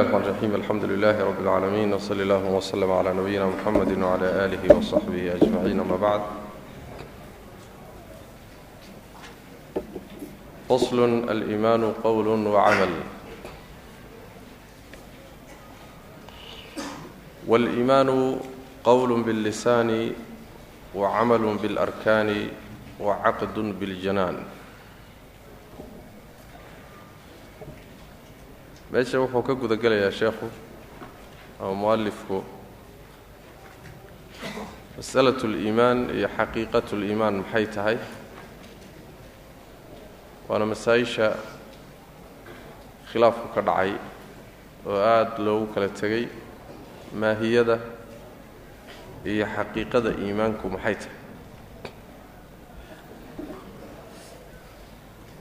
الرحمن الرحيم الحمد لله رب العالمين وصلى الله وسلم على نبينا محمد وعلى آله وصحبه أجمعين أما بعد فصل الإيمان قول وعمل والإيمان قول باللسان وعمل بالأركان وعقد بالجنان meesha wuxuu ka guda gelayaa sheekhu ama mualifku masalatu اliimaan iyo xaqiiqatu اliimaan maxay tahay? Waana masaa-isha khilaafku ka dhacay oo aada loogu kala tegay maahiyada iyo xaqiiqada iimaanku maxay tahay?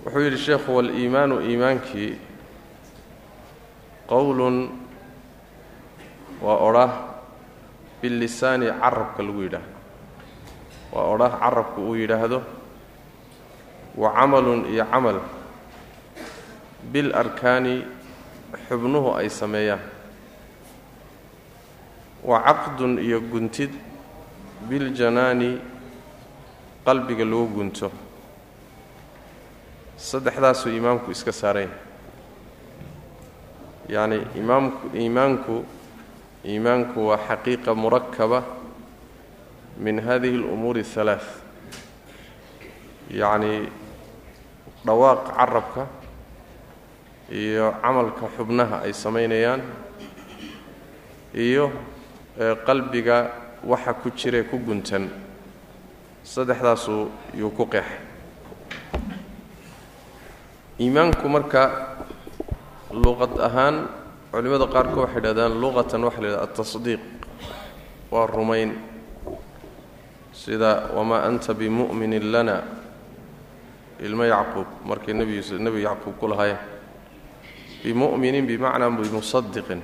Wuxuu yidhi sheekhu waliimaanu iimaankii qowlun waa odhah bilisaani carabka lagu yidhaahdo waa odhah carabku uu yidhaahdo wa camalun iyo camal. Bil arkaani xubnuhu ay sameeyaan. Wa caqdun iyo guntid biljanaani qalbiga lagu gunto. Saddexdaasuu imaamku iska saaranya yacni imaamku iimaanku iimaanku waa xaqiiqa murakaba min hadihi اlumuuri اhalaa yacni dhawaaq carabka iyo camalka xubnaha ay samaynayaan iyo qalbiga waxa ku jirae ku guntan. Saddexdaasuu yuu ku qeexay iimaanku marka luqad ahaan culimmada qaarkood waxay dhahdaan luqatan waxa la yidhahda atasdiiq waa rumayn. Sida wamaa anta bimu'minin lana? Ilmo yacquub markay nebi nebi yacquub ku lahaayeen. Bimu'minin bimacnaa bimusadiqin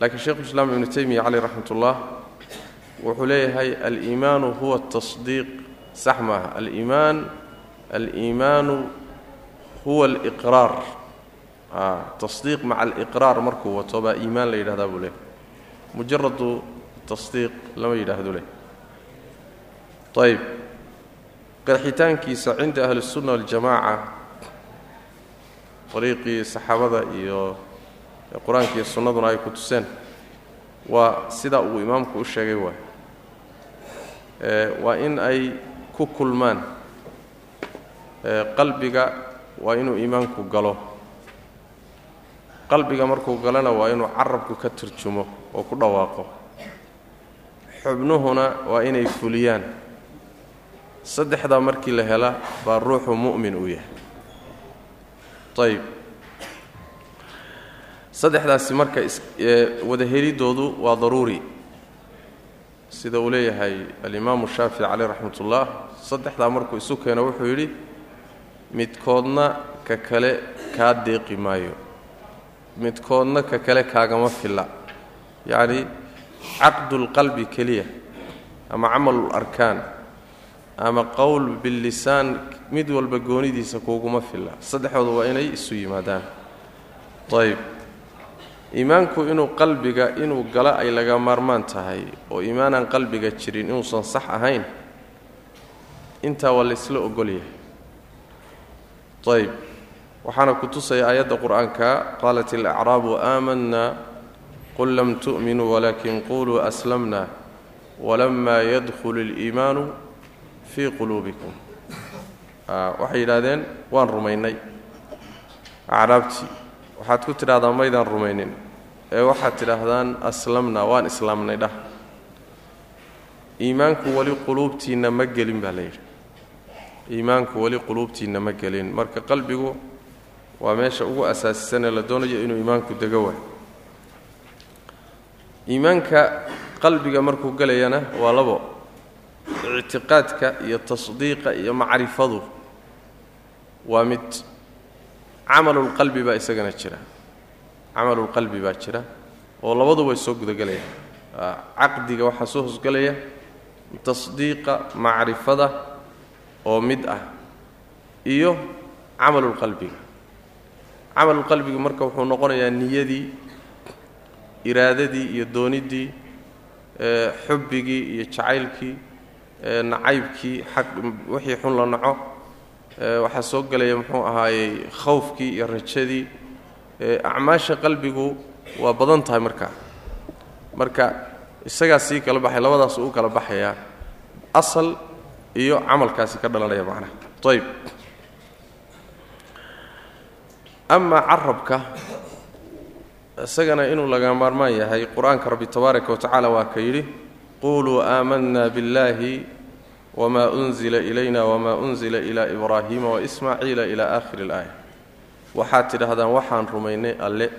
laakiin sheikhu islaam ibnu taymiya caleyh raxmat ullah wuxuu leeyahay aliimaanu huwa tasdiiq sax maaha. Aliimaan aliimaanu huwa aliqraar Ah, tasdiiq maca aliqraar markuu wato baa iimaan la yidhahdaa buu leh. Mujaradu tasdiiq lama yidhaahdo leh. Ayb qarxitaankiisa cinda ahlisunna waljamaaca ariiqii saxaabada iyo qur'aanka iyo sunnaduna ay ku tuseen waa sidaa uu imaamku u sheegay waay. Eh, waa in ay ku kulmaan eh, qalbiga waa inuu iimaanku galo qalbiga markuu galana waa inuu carabku ka turjumo oo ku dhawaaqo. Xubnuhuna waa inay fuliyaan. Saddexdaa markii la hela baa ruuxu mu'min uu yahay. Ayib saddexdaasi marka wada helidoodu waa daruuri. Sida uu leeyahay alimaamu shaafici caleyh raxmat ullah saddexdaa markuu isu keeno wuxuu yidhi midkoodna ka kale kaa deeqi maayo midkoodna ka kale kaagama filla. Yacni caqdulqalbi keliya ama camalul arkaan ama qowl billisaan mid walba goonidiisa kuuguma filla. Saddexdooda waa inay isu yimaadaan. Ayb iimaanku inuu qalbiga inuu galo ay laga maarmaan tahay oo iimaanaan qalbiga jirin inuusan sax ahayn intaa waa laysla ogolyahay ayb waxaana ku tusaya aayadda qur'aanka qaalat alacraabu aamanna qul lam tu'minuu walakin quluu aslamna walama yadkhulu اliimaanu fii quluubikum. Waxay yidhahdeen waan rumaynay. Acraabtii waxaad ku tidhahdaa maydaan rumaynin. Ee waxaad tidhaahdaan aslamna waan islaamnay dhah. Iimaanku weli quluubtiinna ma gelin baa la yidhi. Iimaanku weli quluubtiinna ma gelin. Marka qalbigu waa meesha ugu asaasisanee la doonayo inuu iimaanku dego waay. Iimaanka qalbiga markuu gelayana waa labo. Ictiqaadka iyo tasdiiqa iyo macrifadu waa mid camalulqalbi baa isagana jira. Camalulqalbi baa jira oo labadu way soo gudagelayaan. Caqdiga waxaa soo hosgelaya tasdiiqa macrifada oo mid ah iyo camalulqalbiga camalulqalbigi marka wuxuu noqonayaa niyadii iraadadii iyo dooniddii xubbigii iyo jacaylkii nacaybkii xaq wixii xun la naco. Waxaa soo gelaya muxuu ahaayey khawfkii iyo rajadii. Acmaasha qalbigu waa badan tahay markaa marka isagaa sii kala baxay labadaas uu kala baxayaa. Asal iyo camalkaasi ka dhalanaya macnaha ayb amaa carabka isagana inuu laga maarmaan yahay qur'aanka rabbi tabaaraka wa tacaala waa ka yidhi quluu aamanna biاllahi wma unzila ilayna wma unzila ilaa ibraahiima waismaaciila ilaa aakhiri اlaaya waxaad tidhaahdaan waxaan rumaynay alle.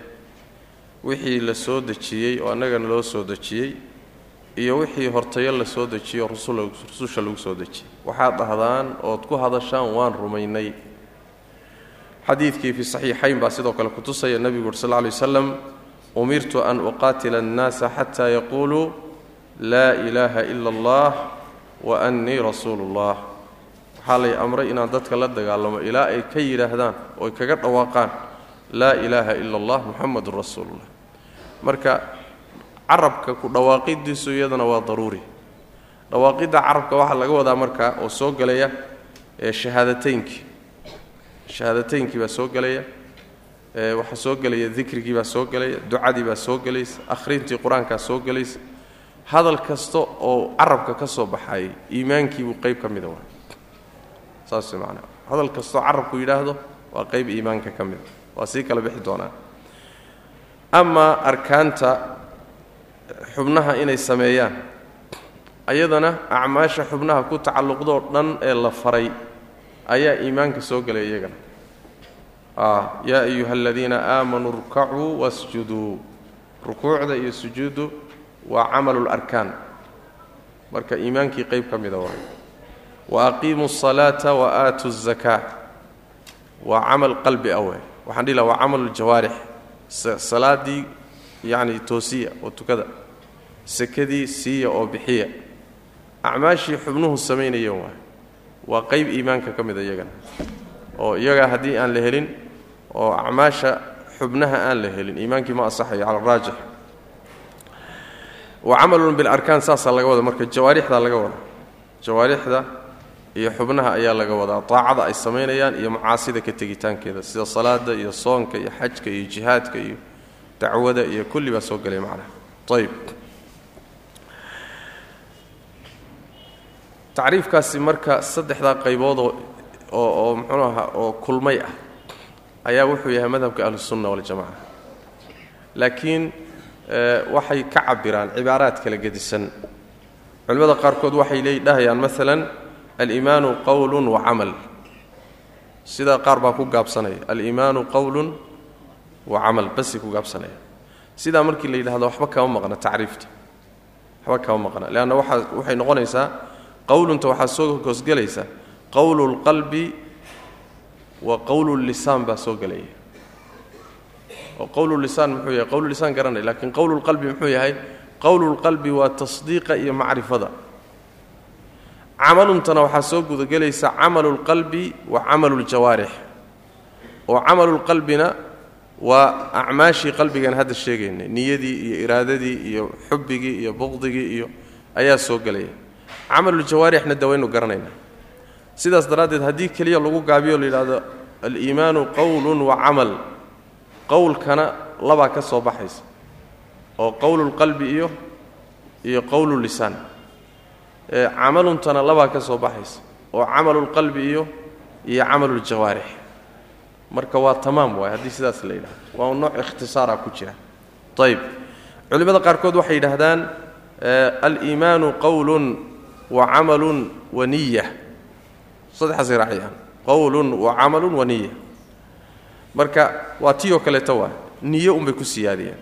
Wixii la soo dejiyey oo annagana loo soo dejiyey iyo wixii hortayo la soo dejiyey oo rususha lagu soo dejiyey. Waxaad dhahdaan ood ku hadashaan waan rumaynay xadiidkii fi saxiixayn baa sidoo kale kutusaya nebigu uri sal lla lay waslam umirtu an uqaatila annaasa xataa yaquuluu laa ilaaha ila allah wa annii rasuulu ullah waxaa lay amray inaan dadka la dagaalamo ilaa ay ka yidhaahdaan ooy kaga dhawaaqaan laa ilaaha ila allah muxamadun rasuulullah. Marka carabka ku dhawaaqidiisu iyadana waa daruuri. Dhawaaqidda carabka waxaa laga wadaa marka oo soo gelaya ee shahaadataynkii shahaadataynkii baa soo gelaya waxaa soo gelaya dikrigii baa soo gelaya ducadii baa soo gelaysa akhrintii qur'aankaa soo gelaysa hadal kasta oo carabka ka soo baxayay iimaankiibuu qayb ka mida saas macnaa. Hadal kastaoo carabku yidhaahdo waa qayb iimaanka ka mida waa sii kala bixi doonaa. Amaa arkaanta xubnaha inay sameeyaan ayadana acmaasha xubnaha ku tacalluqdoo dhan ee la faray ayaa iimaanka soo gelay iyagana. Ah, yaa ayuha aladiina aamanuu rukacuu wasjuduu. Rukuucda iyo sujuuddu waa camalu larkaan marka iimaankii qayb ka mida waay wa aqiimuu asalaata wa aatuu zakaa. Waa camal qalbi ah awe waxaan dhihi laha waa camal ljawaarix salaadii yacni toosiya oo tukada. Sakadii siiya oo bixiya. Acmaashii xubnuhu samaynayeen waay waa qayb iimaanka ka mida iyagana oo iyagaa haddii aan la helin oo acmaasha xubnaha aan la helin iimaankii ma asaxayo cala araajix wa camalun bilarkaan saasaa laga wada marka jawaarixdaa laga wada jawaarixda iyo xubnaha ayaa laga wadaa. Taacada ay samaynayaan iyo macaasida ka tegitaankeeda. Sida salaada iyo soonka iyo xajka iyo jihaadka iyo dacwada iyo kulli baa soo gelay macnaha. Ayb tacriifkaasi marka saddexdaa qayboodoo oo oo muxuu ahaa oo kulmay ah ayaa wuxuu yahay madhabka ahlusunna waljamaca laakiin waxay ka cabiraan cibaaraad kala gedisan. Culimmada qaarkood waxay le dhahayaan maalan aliimaanu qowlun wa camal. Sidaa qaar baa ku gaabsanaya aliimaanu qowlun wa camal basi ku gaabsanaya sidaa markii la yidhahdo waxba kama maqna tacriifta. Waxba kama maqna leanna waaa waxay noqonaysaa qowlunta waxaa soo hoosgelaysa qowlu lqalbi wa qowlu lisaan baa soo gelaya oo qowlulisaan muxuu yahay? Qowlulisaan garanay lakiin qowlulqalbi muxuu yahay? Qowlulqalbi waa tasdiiqa iyo macrifada. Camaluntana waxaa soo gudagelaysa camalulqalbi wa camaluuljawaarix oo camalulqalbina waa acmaashii qalbigan hadda sheegaynay niyadii iyo iraadadii iyo xubbigii iyo buqdigii iyo ayaa soo gelaya camaluljawaarixna de waynu garanaynaa. Sidaas daraaddeed haddii keliya lagu gaabiyo la yidhahdo aliimaanu qowlun wa camal. Qowlkana labaa ka soo baxaysa. Oo qowlulqalbi iyo iyo qowlulisaan camaluntana labaa ka soo baxaysa. Oo camalulqalbi iyo iyo camaluljawaarix. Marka waa tamaam waay haddii sidaas la yidhahdo waa nooc ikhtisaara ku jira. Ayb culimmada qaarkood waxay yidhaahdaan aliimaanu qowlun wa camalun wa niya saddexaasay raaciyaan qowlun wa camalun wa niya marka waa tii oo kaleeta waa niyo unbay ku siyaadiyeen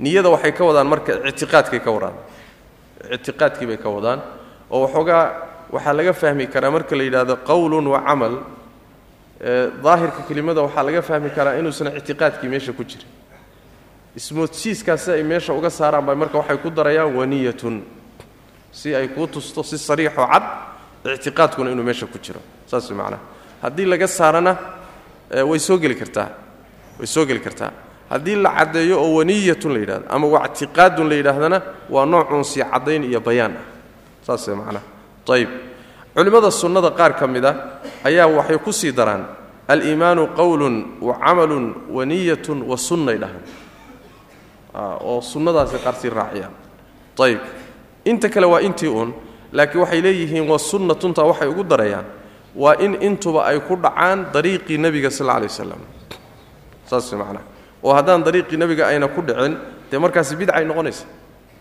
niyada waxay ka wadaan marka ictiqaadkay ka wadaan. Ictiqaadkii bay ka wadaan oo waxoogaa waxaa laga fahmi karaa marka la yidhaahdo qowlun wa camal daahirka kelimada waxaa laga fahmi karaa inuusan ictiqaadkii meesha ku jirin. Ismoodsiiskaasi ay meesha uga saaraan bay marka waxay ku darayaan waniyatun si ay kuu tusto si sariixoo cad ictiqaadkuna inuu meesha ku jiro. Saas macnaha haddii laga saarana way soo geli kartaa. Way soo geli kartaa. Haddii la caddeeyo oo waniyatun la yidhahdo ama wactiqaadun la yidhaahdana waa noocuun sii caddayn iyo bayaan ah. Saasee macnaha ayib culimmada sunnada qaar ka mid a ayaa waxay ku sii daraan aliimaanu qowlun wa camalun wa niyatun wa sunnay dhahaan. Oo sunnadaasi qaar sii raaciyaan. Ayib inta kale waa intii uun laakiin waxay leeyihiin wa sunnatunta waxay ugu darayaan. Waa in intuba ay ku dhacaan dariiqii nebiga sal alay waslam saas macnaha oo haddaan dariiqii nebiga ayna ku dhicin dee markaasi bidcay noqonaysa?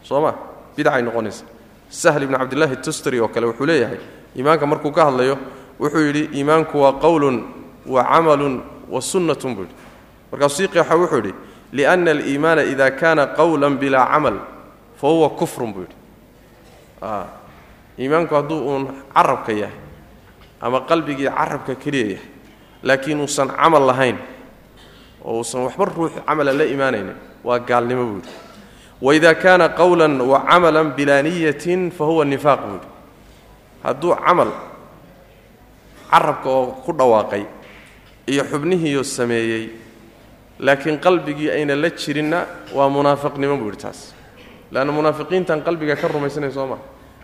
Soo ma? Bidcay noqonaysa. Sahl ibni cabdillahi tustari oo kale wuxuu leeyahay iimaanka markuu ka hadlayo wuxuu yidhi iimaanku waa qowlun wa camalun wa sunnatun buu yidhi. Markaasuu sii qeexa wuxuu yidhi lianna aliimaana ida kana qowlan bilaa camal fa huwa kufrun buu yidhi iimaanku hadduu uun carabka yahay ama qalbigii carabka keliya yahay laakiin uusan camal lahayn oo uusan waxba ruux camala la imaanaynin waa gaalnimo buu yidhi waida kaana qowlan wa camalan bilaa niyatin fa huwa nifaaq buu yidhi hadduu camal carabka oo ku dhawaaqay iyo xubnihiioo sameeyey laakiin qalbigii ayna la jirinna waa munaafiqnimo buu yidhi taas leanna munaafiqiintan qalbiga ka rumaysanayn soo maa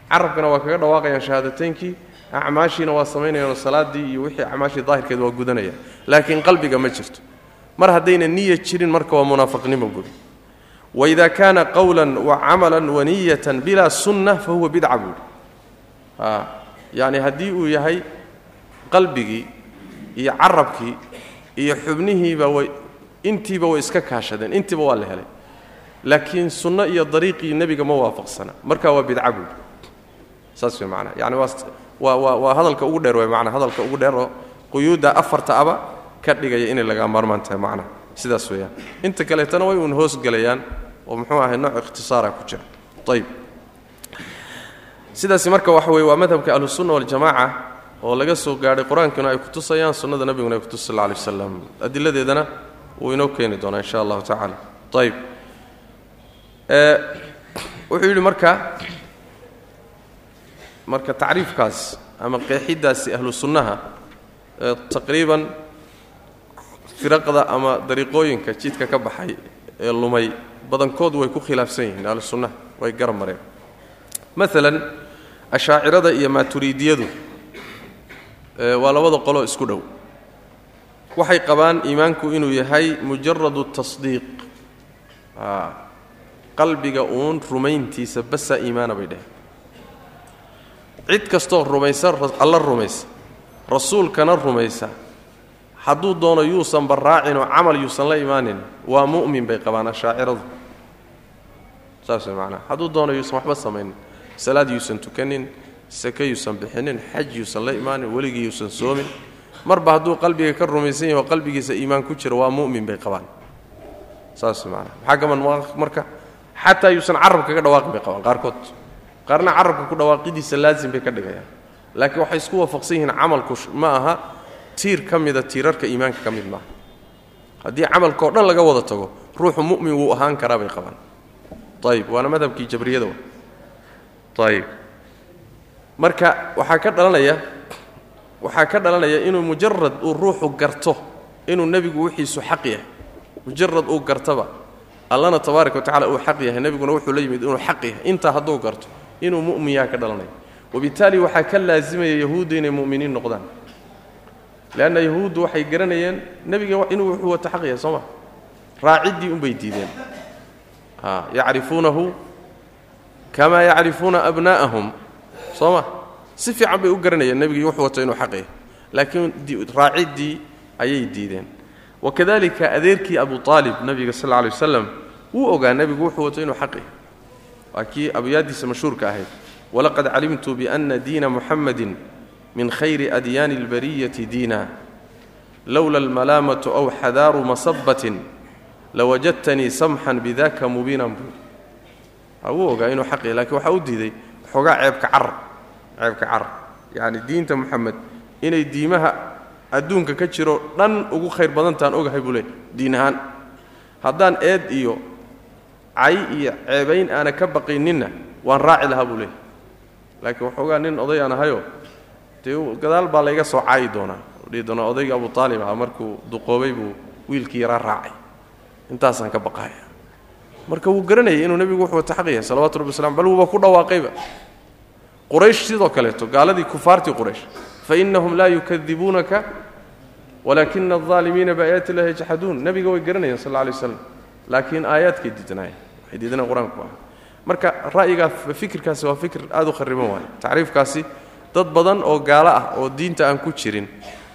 carabkana waa kaga dhawaaqayaan shahaadataynkii acmaashiina waa samaynayaanoo salaaddii iyo wixii acmaashii daahirkeed waa gudanayaan laakiin qalbiga ma jirto mar haddayna niya jirin marka waa munaafiqnimo buuri waida kaana qowlan wa camalan wa niyatan bilaa sunna fa huwa bidca buuri yacni haddii uu yahay qalbigii iyo carabkii iyo xubnihiiba way intiiba way iska kaashadeen intiiba waa la helay laakiin sunno iyo dariiqii nebiga ma waafaqsana. Marka waa bidca buuri saas way macnaha yani waa waa waa hadalka ugu dheer way macnaa. Hadalka ugu dheer oo quyuudda afarta aba ka dhigaya inay laga maarmaan tahay macnaha sidaas weeyaan. Inta kaleetana way uun hoosgelayaan oo muxuu ahay nooc ikhtisaara ku jira. Ayib sidaasi marka waxa weye waa madhabka ahlusunna waljamaaca oo laga soo gaadhay qur'aankuna ay kutusayaan sunnada nebiguna ay kutus sal alay waslam adiladeedana wuu inoo keeni doonaa insha allahu tacaala. Ayib wuxuu yidhi marka marka tacriifkaas ama qeexiddaasi ahlu sunnaha taqriiban firaqda ama dariiqooyinka jidka ka baxay ee lumay badankood way ku khilaafsan yihiin ahlu sunnaha way garab mareen. Maalan ashaacirada iyo maaturiidiyadu waa labada qoloo isku dhow. Waxay qabaan iimaanku inuu yahay mujaradu tasdiiq qalbiga uun rumayntiisa basa iimaana bay dheheen cid kastoo rumaysa alla rumaysa rasuulkana rumaysa. Hadduu doono yuusan baraacinoo camal yuusan la imaanin waa mu'min bay qabaan ashaaciradu. Saas way hadduu doono yuusan waxba samaynin salaad yuusan tukanin sake yuusan bixinin xaj yuusan la imaanin weligii yuusan soomin marba hadduu qalbiga ka rumaysan yahi oo qalbigiisa iimaan ku jira waa mu'min bay qabaan. Saas way maxaa gaban marka xataa yuusan carab kaga dhawaaqin bay qabaan qaarkood. Qaarna carabka ku dhawaaqidiisa laazim bay ka dhigayaan. Laakiin waxay isku waafaqsan yihiin camalku ma aha tiir ka mida tiirarka iimaanka ka mid maaha haddii camalkao dhan laga wada tago ruuxu mu'min wuu ahaan karaa bay qabaan. Ayib waana madhabkii jabriyada ayib marka waxaa ka dhalanaya waxaa ka dhalanaya inuu mujarad uu ruuxu garto inuu nebigu wixiisu xaq yahay. Mujarad uu gartaba allana tabaaraka wa tacala uu xaq yahay nebiguna wuxuu la yimid inuu xaq yahay. Intaa hadduu garto inuu mu'min yaha ka dhalanaya wabitaali waxaa ka laasimaya yahuudda inay mu'miniin noqdaan. Leanna yahuuddu waxay garanayeen nebiga inuu wuxuu wata xaq yahay soo ma? Raaciddii unbay diideen. A yacrifuunahu kamaa yacrifuuna abnaa'ahum soo ma? Si fiican bay u garanayeen nebigii wuxuu wato inuu xaq yahay. Laakiin raaciddii ayay diideen. Wakadalika adeerkii abu aalib nabiga sal lla alay wasalam wuu ogaa nebigu wuxuu wato inuu xaq yahay waa kii abyaaddiisa mashhuurka ahayd. Walaqad calimtu biana diina muxammadin min khayri adyaani اlbariyati diina. Lowla almalaamatu aw xadaaru masabatin lawajadtanii samxan bidaka mubiinan buuri wuu ogaa inuu xaq lakiin waxaa u diiday waxoogaa ceebka carar ceebka carar yacni diinta moxamed inay diimaha adduunka ka jiro dhan ugu khayr badantaan ogahay buu leey diin ahaan. Haddaan eed iyo cay iyo ceebayn aana ka baqayninna waan raaci lahaa buu leeyahy laakiin waxoogaa nin oday aan ahayo dee gadaal baa layga soo caayi doonaa. Dhihi doonaa odayga abu aalib ahaa markuu duqoobay buu wiilkii yaraa raacay. Intaasaan ka baqaaya. Marka wuu garanayay inuu nebigu wuxuu wata xaq yahay salawatu rabbi waslam bal wuuba ku dhawaaqayba. Quraysh sidoo kaleeto gaaladii kufaartii quraysh fa innahum laa yukadibuunaka walaakina aldaalimiina biaayaati illahi yajxaduun nebiga way garanayeen sal alla lay waslam laakiin aayaadkay diidanaayeen waxay diidaneen qur'aanku ah marka ra'yigaa fikirkaasi waa fikir aad u khariban waayo tacriifkaasi dad badan oo gaalo ah oo diinta aan ku jirin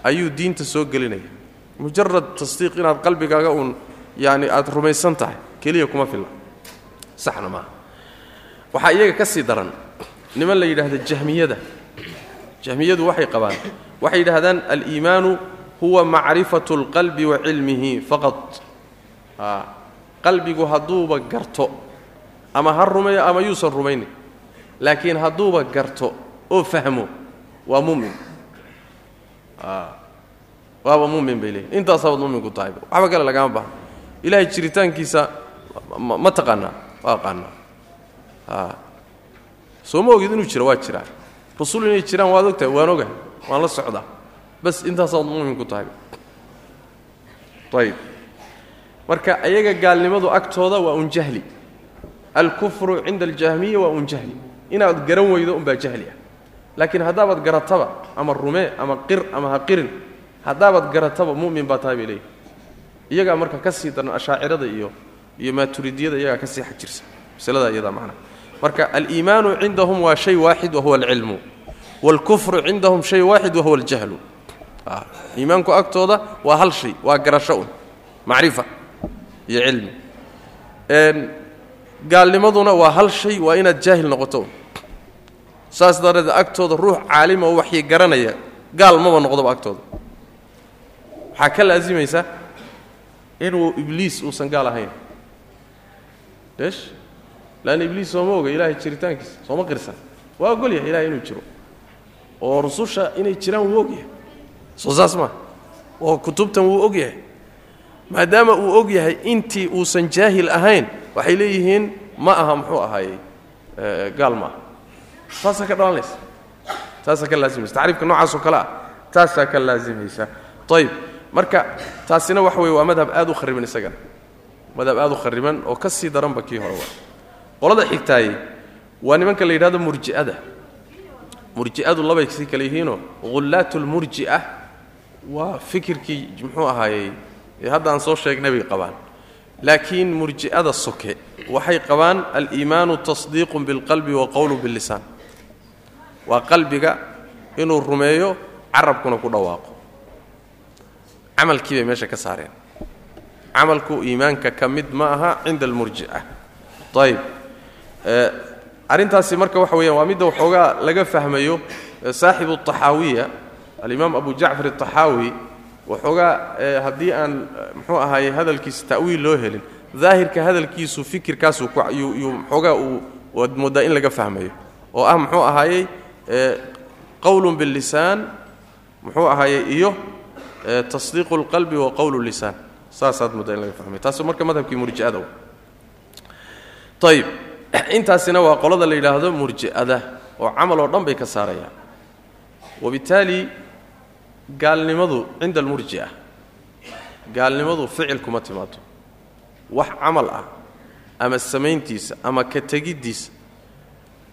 ayuu diinta soo gelinaya mujarad tasdiiq inaad qalbigaaga uun yaani aad rumaysan tahay keliya kuma filla. Saxna maaha waxaa iyaga ka sii daran niman la yidhaahda jahmiyada. Jahmiyadu waxay qabaan waxay yidhaahdaan aliimaanu huwa macrifatu اlqalbi wa cilmihi faqad qalbigu hadduuba garto. Ama ha rumeeyo ama yuusan rumaynin laakiin hadduuba garto. Oo fahmo waa mumin waaba mumin bay leeyihiin intaasabaad muminku tahayba waxba kale lagama baahno ilahay jiritaankiisa ma taqaanaa waa aqaanaa. Soo ma ogid inuu jiro waa jiraa rasul inay jiraan waad ogtahay waan ogahay waan la socdaa. Bas intaasaad muminku tahayba ayib marka ayaga gaalnimadu agtooda waa un jahli. Alkufru cinda aljahmiya waa un jahli. Inaad garan weydo unbaa jahli ah. Laakiin haddaabaad garataba ama rumee ama qir ama ha qirin haddaabaad garataba mu'min baa tahay bay leeyihi iyagaa marka ka sii daran ashaacirada iyo iyo maaturidiyada iyagaa ka sii xajirsa. Masaladaa iyadaa macnaha marka aliimaanu cindahum waa shay waaxid wahuwa alcilmu. Waalkufru cindahum shay waaxid wahuwa aljahlu. Iimaanku agtooda waa hal shay waa garasho un. Macrifa iyo cilmi. Gaalnimaduna waa hal shay waa inaad jaahil noqoto. Saas dareed agtooda ruux caalima oo waxyi garanaya gaal maba noqdoba agtooda. Waxaa ka laasimaysa inuu ibliis uusan gaal ahayn. Eesh leanna ibliis sooma oga ilaahay jiritaankiisa sooma qirsan. Waa ogol yahay ilahay inuu jiro. Oo rususha inay jiraan wuu og yahay. Soo saas maa oo kutubtan wuu og yahay maadaama uu og yahay intii uusan jaahil ahayn waxay leeyihiin ma aha muxuu ahaayey? Gaal ma aha. Taasaa ka dhalanaysa. Taasaa ka laasimaysa tacriifka noocaasoo kale ah taasaa ka laasimaysa ayib marka taasina waxa weye waa madhab aad u khariban isagana madhab aad u khariban oo ka daranba kii hore waa. Qolada xigtaaye waa nimanka la yidhahdo murji'ada. Murji'adu labay sii kale yihiinoo hullaatu lmurji'a waa fikirkii muxuu ahaayey hadda aan soo sheegnay bay qabaan. Laakiin murji'ada soke waxay qabaan aliimaanu tasdiiqun bilqalbi wa qowlu billisaan. Waa qalbiga inuu rumeeyo carabkuna ku dhawaaqo. Camalkii bay meesha ka saareen. Camalku iimaanka ka mid ma aha cinda almurji'a ayib arrintaasi marka waxa weeyaan waa midda waxoogaa laga fahmayo saaxibu taxaawiya alimaam abu jacfar ataxaawi waxoogaa haddii aan muxuu ahaaye hadalkiisa ta'wiil loo helin daahirka hadalkiisu fikirkaasuu yuu xoogaa uu waad in laga fahmayo. Oo ah muxuu ahaayey qowlun billisaan muxuu ahaayey iyo tasdiiqu اlqalbi wa qowlu lisaan. Saasaad mooddaa in laga fahmayo. Taas marka madhabkii murji'ada ayib intaasina waa qolada la yidhaahdo murji'ada oo camal oo dhan bay ka saarayaan. Wabittaali gaalnimadu cinda almurji'a gaalnimadu ficil kuma timaado wax camal ah ama samayntiisa ama ka tegiddiisa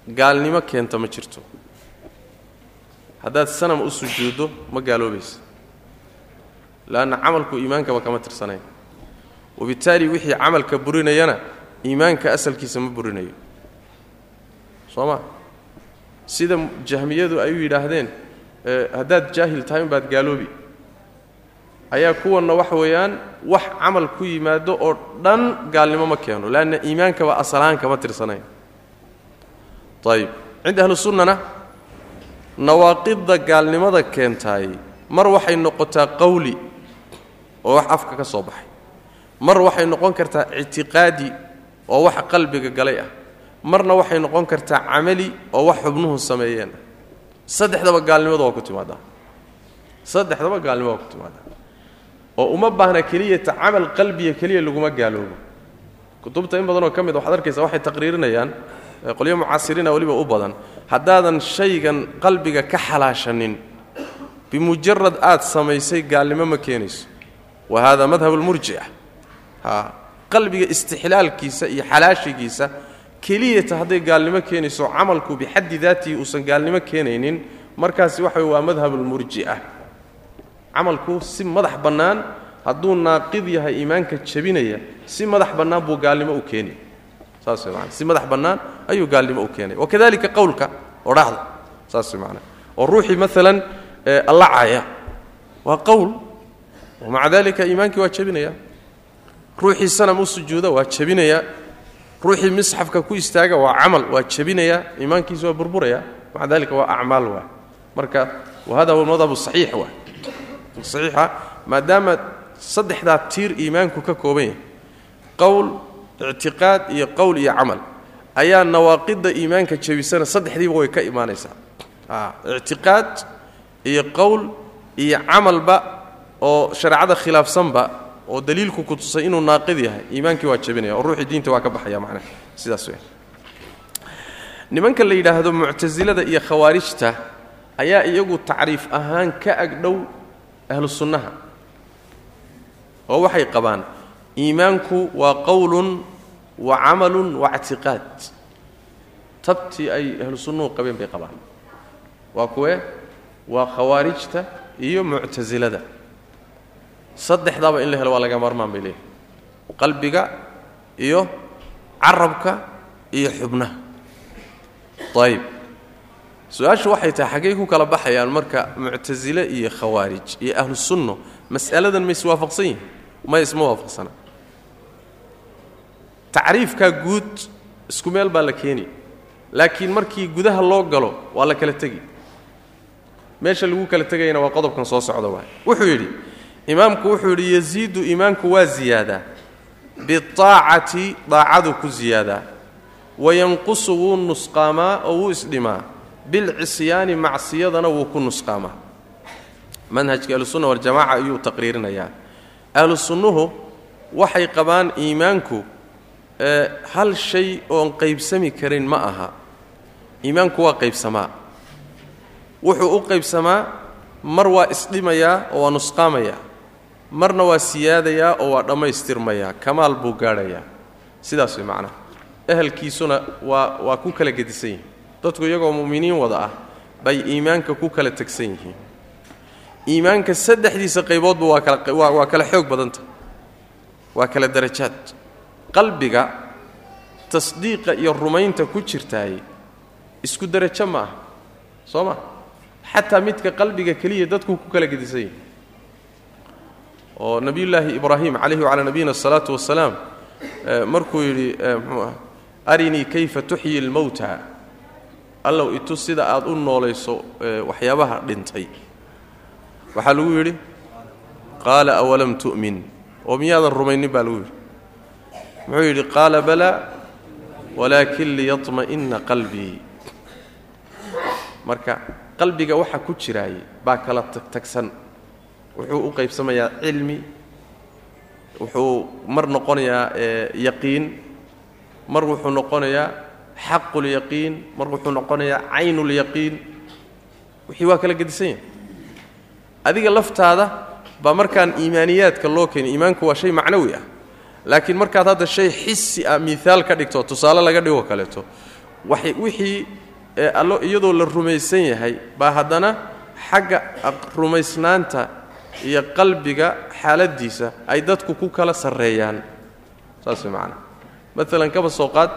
gaalnimo keenta ma jirto. Haddaad sanam u sujuuddo ma gaaloobaysa. Leanna camalku iimaankaba kama tirsanayn. Wabittaali wixii camalka burinayana iimaanka asalkiisa ma burinayo. Soo ma? Sida jahmiyadu ay u yidhaahdeen haddaad jaahil tahay unbaad gaaloobi. Ayaa kuwanna waxa weeyaan wax camal ku yimaado oo dhan gaalnimo ma keeno leanna iimaankaba asalahaan kama tirsanayn. Ayib cinda ahlusunnana nawaaqidda gaalnimada keentaay mar waxay noqotaa qawli oo wax afka ka soo baxay. Mar waxay noqon kartaa ictiqaadi oo wax qalbiga galay ah. Marna waxay noqon kartaa camali oo wax xubnuhu sameeyeen saddexdaba gaalnimadu waa ku timaadaa. Saddexdaba gaalnimo waa ku timaadaa. Oo uma baahna keliyata camal qalbiya keliya laguma gaaloobo. Kutubta in badanoo ka mid waxaad arkaysa waxay taqriirinayaan qolyo mucaasiriina weliba u badan haddaadan shaygan qalbiga ka xalaashanin bimujarad aad samaysay gaalnimo ma keenayso. Wa hada madhab lmurjica qalbiga istixlaalkiisa iyo xalaashigiisa keliyata hadday gaalnimo keenayso camalku bixaddi daatihi uusan gaalnimo keenaynin markaasi waxa waa madhab lmurji'a camalku si madax bannaan hadduu naaqid yahay iimaanka jabinaya si madax bannaan buu gaalnimo u keenay. Saas man si madax bannaan ayuu gaalnimo u keenay. Wakadalika qowlka odhaahda saas man oo ruuxii maalan alla caya waa qowl. Maca dalika iimaankii waa jabinaya. Ruuxii sanam u sujuuda waa jabinaya ruuxii misxafka ku istaaga waa camal waa jabinaya iimaankiisa waa burburaya maca dalika waa acmaal waa. Marka wahada huwa madhab saxiix waa. Saxiixa maadaama saddexdaa tiir iimaanku ka kooban yahay qowl ictiqaad iyo qowl iyo camal ayaa nawaaqidda iimaanka jabisana saddexdiiba way ka imaanaysaa. Ictiqaad iyo qowl iyo camalba oo shareecada khilaafsanba oo daliilku ku tusay inuu naaqid yahay. Iimaankii waa jabinaya oo ruuxii diinta waa ka baxaya macnaha sidaas wey nimanka la yidhaahdo muctasilada iyo khawaarijta ayaa iyagu tacriif ahaan ka agdhow ahlu sunnaha oo waxay qabaan iimaanku waa qowlun wa camalun wa ictiqaad. Tabtii ay ahlu sunnuhu qabeen bay qabaan. Waa kuwee waa khawaarijta iyo muctasilada saddexdaaba in la helo waa laga maarmaan bay leeyihiin qalbiga iyo carabka iyo xubnaha. Ayib su'aashu waxay tahay xaggay ku kala baxayaan marka muctasile iyo khawaarij iyo ahlu sunno mas'aladan ma iswaafaqsan yihiin ma isma waafaqsana? Tacriifkaa guud isku meel baa la keeni. Laakiin markii gudaha loo galo waa la kala tegi. Meesha lagu kala tegayana waa qodobkan soo socda waay wuxuu yidhi imaamku wuxuu yidhi yasiidu iimaanku waa ziyaadaa. Biaacati daacadu ku ziyaadaa. Wayanqusu wuu nusqaamaa oo wuu isdhimaa. Bilcisyaani macsiyadana wuu ku nusqaamaa. Manhajka ahlusunna waljamaca ayuu taqriirinayaa. Ahlu sunnuhu waxay qabaan iimaanku hal shay oon qaybsami karin ma aha. Iimaanku waa qaybsamaa. Wuxuu u qaybsamaa mar waa isdhimayaa oo waa nusqaamayaa marna waa siyaadayaa oo waa dhammaystirmayaa kamaal buu gaadhayaa. Sidaas way macnaha ehelkiisuna waa waa ku kala gedisan yihiin. Dadku iyagoo mu'miniin wada ah bay iimaanka ku kala tegsan yihiin. Iimaanka saddexdiisa qayboodba waa kala waa kala xoog badanta. Waa kala darajaad. Qalbiga tasdiiqa iyo rumaynta ku jirtaay isku derajo ma aha soo ma? Xataa midka qalbiga keliya dadku ku kala gedisan yihiin oo nebiyullaahi ibraahim calayhi wacalaa nabiyina asalaatu wasalaam markuu yidhi mxuu ah arinii kayfa tuxyi lmowta allow itu sida aad u noolayso waxyaabaha dhintay. Waxaa lagu yidhi qaala awalam tu'min? Oo miyaadan rumaynin baa lagu yidhi. Muxuu yidhi qaala balaa walaakin liyطma'ina qalbii marka qalbiga waxa ku jiraay baa kala tagtagsan wuxuu u qaybsamayaa cilmi wuxuu mar noqonayaa yaqiin mar wuxuu noqonayaa xaqulyaqiin mar wuxuu noqonayaa caynulyaqiin wixii waa kala gedisan yahay. Adiga laftaada baa markaan iimaaniyaadka loo keenay iimaanku waa shay macnawi ah. Laakiin markaad hadda shay xisi ah miaal ka dhigto tusaale laga dhigo kaleeto wixii allo iyadoo la rumaysan yahay baa haddana xagga rumaysnaanta iyo qalbiga xaaladdiisa ay dadku ku kala sarreeyaan. Saas way macnaa maalan kaba soo qaad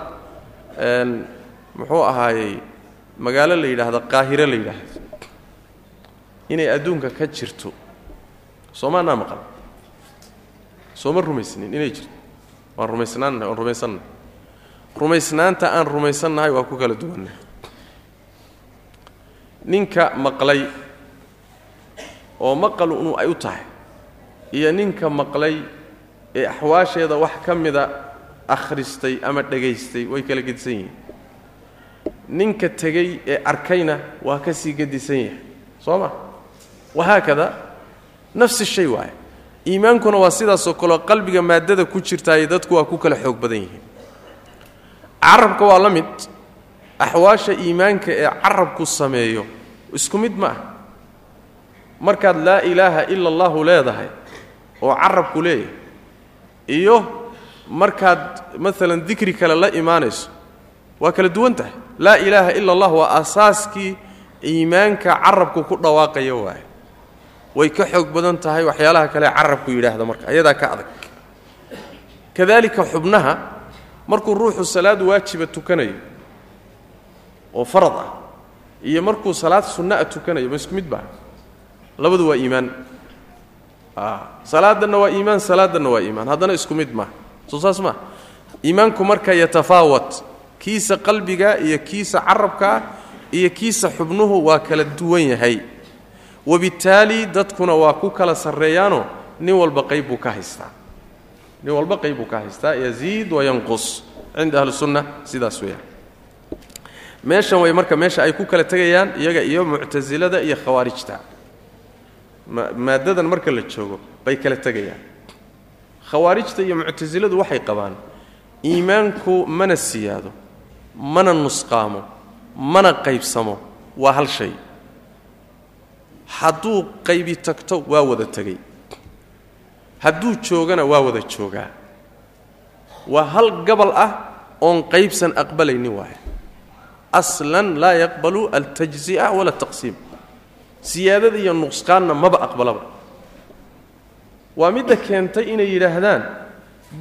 muxuu ahaayey magaalo la yidhaahdo qaahiro la yidhaahdo. Inay adduunka ka jirto. Soomaanaa maqan? Sooma rumaysnin? Inay jirto. Waan rumaysnaannahay waan rumaysannahay. Rumaysnaanta aan rumaysannahay waa ku kala duwannahay ninka maqlay oo maqal unu ay u tahay. Iyo ninka maqlay ee axwaasheeda wax ka mida akhristay ama dhegaystay way kala gedisan yihiin. Ninka tegey ee arkayna waa ka sii gedisan yahay. Soo ma? Wahaakada nafsi shay waaye. Iimaankuna waa sidaasoo kaleo qalbiga maaddada ku jirtaaye dadku waa ku kala xoog badan yihiin. Carabka waa la mid. Axwaasha iimaanka ee carabku sameeyo isku mid ma ah markaad laa ilaaha ila allahu leedahay oo carabku leeyahay iyo markaad maalan dikri kale la imaanayso waa kala duwan tahay. Laa ilaaha ila allah waa asaaskii iimaanka carabku ku dhawaaqaya waaye. Way ka xoog badan tahay waxyaalaha kale carabku yidhaahda marka ayadaa ka adag. Kadalika xubnaha markuu ruuxu salaad waajiba tukanayo oo farad ah iyo markuu salaad sunna'a tukanayo ma isku mid baa labadu waa iimaan. Salaadanna waa iimaan salaadanna waa iimaan. Haddana isku mid maaha soo maa iimaanku marka yatafaawat. Kiisa qalbiga iyo kiisa carabkaa iyo kiisa xubnuhu waa kala duwan yahay. Wabittaali dadkuna waa ku kala sarreeyaanoo nin walba qayb buu ka haystaa. Nin walba qayb buu ka haystaa. Yaziid wayanqus cinda ahli sunna sidaas weeyaan. Meeshan way marka meesha ay ku kala tegayaan iyaga iyo muctasilada iyo khawaarijta maaddadan marka la joogo bay kala tegayaan. Khawaarijta iyo muctasiladu waxay qabaan iimaanku mana siyaado mana nusqaamo mana qaybsamo waa hal shay. Hadduu qaybi tagto waa wada tegay. Hadduu joogana waa wada joogaa. Waa hal gabal ah oon qaybsan aqbalaynin waaya aslan laa yaqbalu altajzi'a wala taqsiim siyaadada iyo nuqsqaanna maba aqbalaba. Waa midda keentay inay yidhaahdaan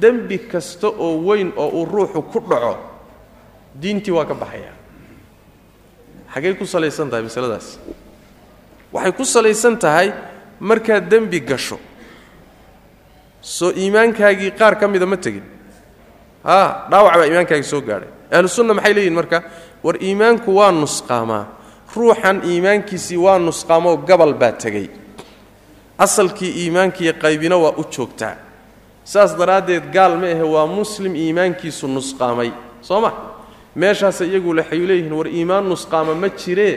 dembi kasta oo weyn oo uu ruuxu ku dhaco diintii waa ka baxayaa xaggay ku salaysan tahay masaladaas? Waxay ku salaysan tahay markaad dembi gasho soo iimaankaagii qaar ka mida ma tegin. Haa dhaawac baa iimaankaagii soo gaadhay. Ahlu sunna maxay leeyihiin marka? War iimaanku waa nusqaamaa ruuxan iimaankiisii waa nusqaamoo gabal baa tegey. Asalkii iimaankiiyo qaybina waa u joogtaa. Saas daraaddeed gaal ma ahe waa muslim iimaankiisu nusqaamay soo ma? Meeshaas iyagu waxay leeyihiin war iimaan nusqaama ma jiree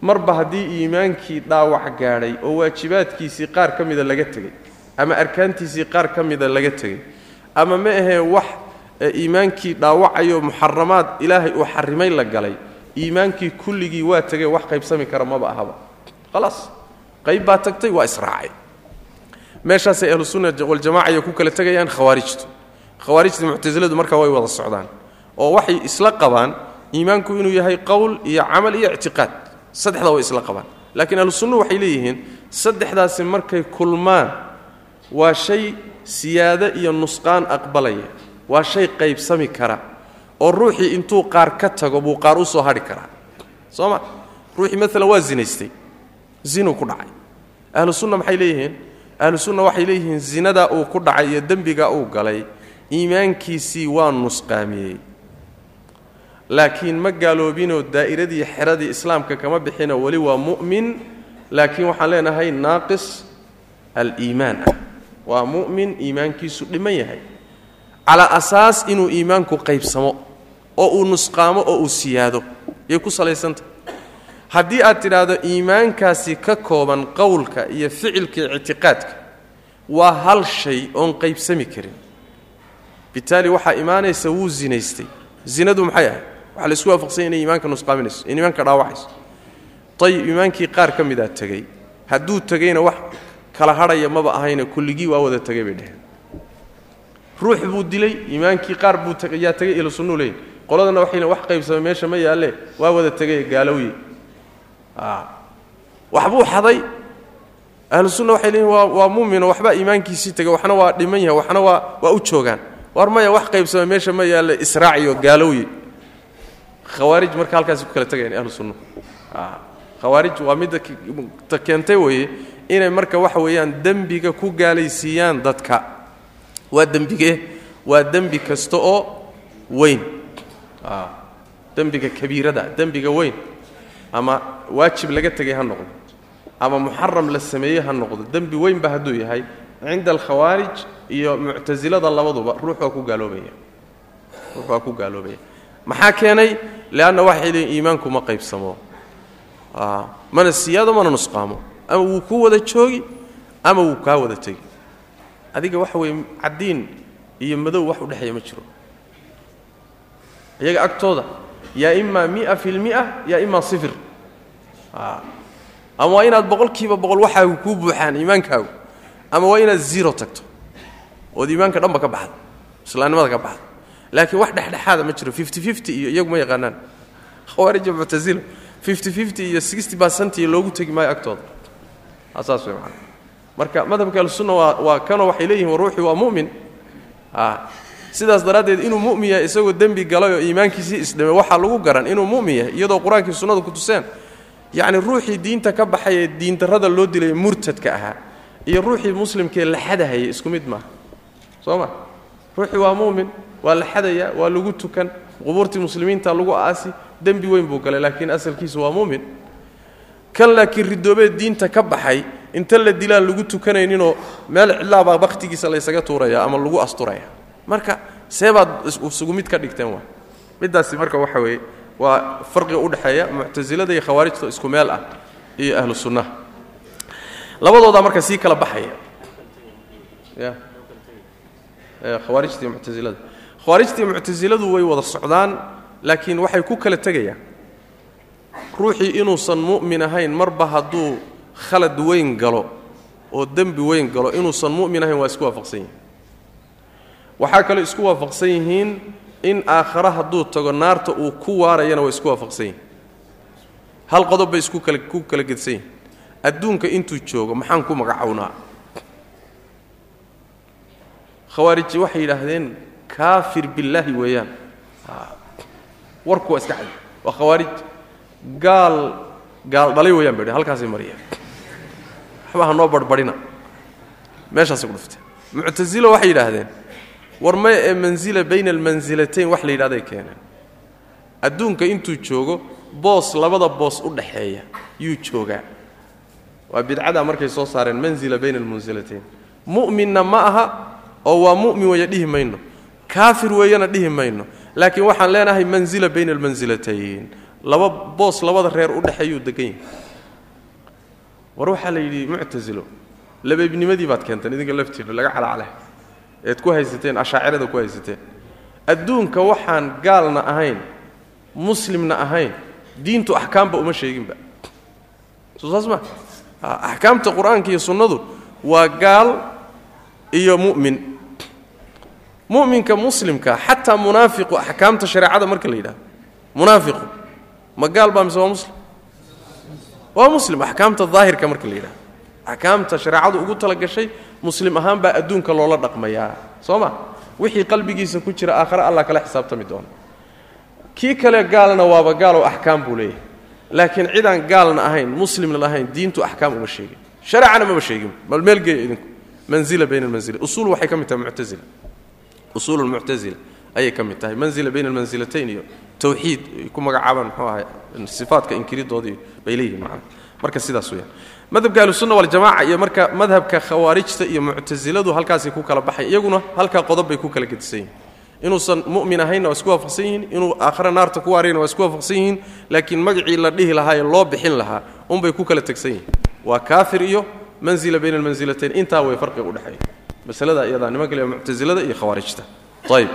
marba haddii iimaankii dhaawac gaadhay oo waajibaadkiisii qaar ka mida laga tegey ama arkaantiisii qaar ka mida laga tegey ama ma ahee wax iimaankii dhaawacayo muxaramaad ilaahay uu xarimay la galay iimaankii kulligii waa tegey wax qaybsami kara maba ahaba. Khalaas qayb baa tagtay waa israacay. Meeshaasay ahlusunna waljamaca iyo ku kala tegayaan khawaarijtu. Khawaarijta muctasiladu markaa way wada socdaan. Oo waxay isla qabaan iimaanku inuu yahay qowl iyo camal iyo ictiqaad. Saddexdaa way isla qabaan. Laakiin ahlusunnuhu waxay leeyihiin saddexdaasi markay kulmaan waa shay siyaado iyo nusqaan aqbalaya. Waa shay qaybsami kara oo ruuxii intuu qaar ka tago buu qaar u soo hadhi karaa. Soo ma ruuxii maalan waa zinaystay. Zinuu ku dhacay. Ahlu sunna maxay leeyihiin? Ahlu sunna waxay leeyihiin zinadaa uu ku dhacay iyo dembigaa uu galay iimaankiisii waa nusqaamiyey. Laakiin ma gaaloobinoo daa'iradii xeradii islaamka kama bixino weli waa mu'min laakiin waxaan leenahay naaqis aliimaan ah. Waa mu'min iimaankiisu dhiman yahay. Calaa asaas inuu iimaanku qaybsamo oo uu nusqaamo oo uu siyaado. Yay ku salaysantah haddii aad tidhaahdo iimaankaasi ka kooban qowlka iyo ficilka ictiqaadka waa hal shay oon qaybsami karin. Bitaali waxaa imaanaysa wuu zinaystay. Zinadu maxay ahayd waxaa la isku waafaqsanya inay iimaanka nusqaaminayso in iimaanka dhaawacayso. Ayib iimaankii qaar ka midaa tegey. Hadduu tegeyna wax kala hadhaya maba ahayne kulligii waa wada tegay bay dheheen ruux buu dilay iimaankii qaar buu yaa tegay ila sunnuu leeyahy qoladana waxay wax qaybsamay meesha ma yaalle waa wada tegay gaalowye waxbuu xaday. Ahlu sunna waxay leeyihiin waa waa muumino waxbaa iimaankiisii tegay waxna waa dhiman yahay waxna waa waa u joogaan. War maya wax qaybsamay meesha ma yaalle israaciyo gaalowye khawaarij marka halkaasi ku kala tegayaan ahlu sunna. Khawaarij waa midda ta keentay weeye inay marka waxa weeyaan dembiga ku gaalaysiiyaan dadka. Waa dembigee waa dembi kasta oo weyn dembiga kabiirada dembiga weyn ama waajib laga tegay ha noqdo ama muxaram la sameeyey ha noqdo dembi weynba hadduu yahay cinda alkhawaarij iyo muctasilada labaduba ruux ku gaaloobaya ruux ku gaaloobaya maxaa keenay? Leanna waxay leeyiin iimaanku ma qaybsamo. Mana siyaado mana nusqaamo. Ama wuu ku wada joogi ama wuu kaa wada tegi. Adiga waxa weeye caddiin iyo madow wax u dhexeeya ma jiro iyaga agtooda yaa imaa mia fi lmia yaa imaa sifir. Ama waa inaad boqol kiiba boqol waxaagu kuu buuxaan iimaankaagu ama waa inaad zero tagto ood iimaanka dhanba ka baxdo islaamnimada ka baxdo. Laakiin wax dhexdhexaada ma jiro fifty fifty iyo iyagu ma yaqaanaan. Khawaarija muctasila fifty fifty iyo sixty percent iyo loogu tegi maayo agtooda. Saas way macana marka madhabka ahlusunna waa waa kanoo waxay leeyihiin ruuxii waa mu'min sidaas daraaddeed inuu mu'min yahay isagoo dembi galay oo iimaankiisii isdhimay waxaa lagu garan inuu mu'min yahay iyadoo qur'aankii sunnadu ku tuseen. Yacni ruuxii diinta ka baxay ee diindarrada loo dilay murtadka ahaa iyo ruuxii muslimkee la xadahayay isku mid maaha soo ma? Ruuxii waa mu'min waa la xadayaa waa lagu tukan qubuurtii muslimiinta lagu aasi dembi weyn buu galay laakiin asalkiisu waa mu'min. Kan laakiin ridoobee diinta ka baxay inta la dilaan lagu tukanayninoo meel cidlaabaa bakhtigiisa laysaga tuuraya ama lagu asturaya marka seebaad isugu mid ka dhigteen waa. Middaasi marka waxa weeye waa farqiga udhexeeya muctasilada iyo khawaarijta isku meel ah iyo ahlu sunnaha labadoodaa marka sii kala baxaya. Ya. Khawaarijta iyo muctasilada khawaarijta iyo muctasiladu way wada socdaan laakiin waxay ku kala tegayaan. Ruuxii inuusan mu'min ahayn marba hadduu khalad weyn galo oo dembi weyn galo inuusan mu'min ahayn waa isku waafaqsan yihiin waxaa kaloo isku waafaqsan yihiin in aakhare hadduu tago naarta uu ku waarayana waa isku waafaqsan yihiin hal qodob bay isku kala ku kala gedsan yihiin adduunka intuu joogo maxaan ku magacownaa? Khawaariji waxay yidhaahdeen kaafir billaahi weeyaan. Warku waa iska cadi waa khawaarij gaal gaal dhalay weeyaan bay halkaasay mariyeen. Waxba ha noo barhbarhina meeshaasay ku dhufteen muctasilo waxay yidhaahdeen war ee mansila bayna almansilatayn wax la yidhahday keeneen. Adduunka intuu joogo boos labada boos u dhaxeeya yuu joogaa. Waa bidcadaa markay soo saareen mansila bayna almansilatayn mu'minna ma aha oo waa mu'min weeye dhihi mayno. Kaafir weeyana dhihi mayno. Laakiin waxaan leenahay mansila bayna almansilatayn laba boos labada reer u dhexeeyuu degan yahay. War waxaa la yidhi muctasilo labeebnimadii baad keenteen idinka laftiinna laga calacaleh eed ku haysateen ashaacirada ku haysateen. Adduunka waxaan gaalna ahayn muslimna ahayn diintu axkaamba uma sheeginba. Soo saas ma axkaamta qur'aanka iyo sunnadu waa gaal iyo mu'min. Mu'minka muslimka xataa munaafiqu axkaamta shareecada marka la yidhahdo munaafiqu. Ma gaal baa mise waa muslim? Waa muslim axkaamta daahirka marka la yidhahdo axkaamta shareecadu ugu talagashay muslim ahaan baa adduunka loola dhaqmayaa soo ma wixii qalbigiisa ku jira aakhare allah kala xisaabtami doona kii kale gaalna waaba gaalow axkaam buu leeyahay. Laakiin cidaan gaalna ahayn muslimna ahayn diintu axkaam uma sheegin. Shareecana maba sheegin. Bal meel geeya idinku. Manzila bayna almanzila usuul waxay ka mid tahay muctazila usuul lmuctazila ayay ka mid tahay. Manzila bayna almansilatayn iyo tawxiid ay ku magacaabaan muxuu ahay sifaatka inkiridoodii bay leeyihiin macana marka sidaas weeyaan madhabka ahlusunna waljamaca iyo marka madhabka khawaarijta iyo muctasiladu halkaasay ku kala baxay iyaguna halkaa qodob bay ku kala gedisan yihiin inuusan mu'min ahaynna waa isku waafaqsan yihiin inuu aakhare naarta ku waarayna waa isku waafaqsan yihiin laakiin magacii la dhihi lahaa ee loo bixin lahaa unbay ku kala tegsan yihiin. Waa kaafir iyo manzila bayna almansilatayn intaa way farqiga udhexeeya masalada iyadaa nimanka le muctasilada iyo khawaarijta. Ayb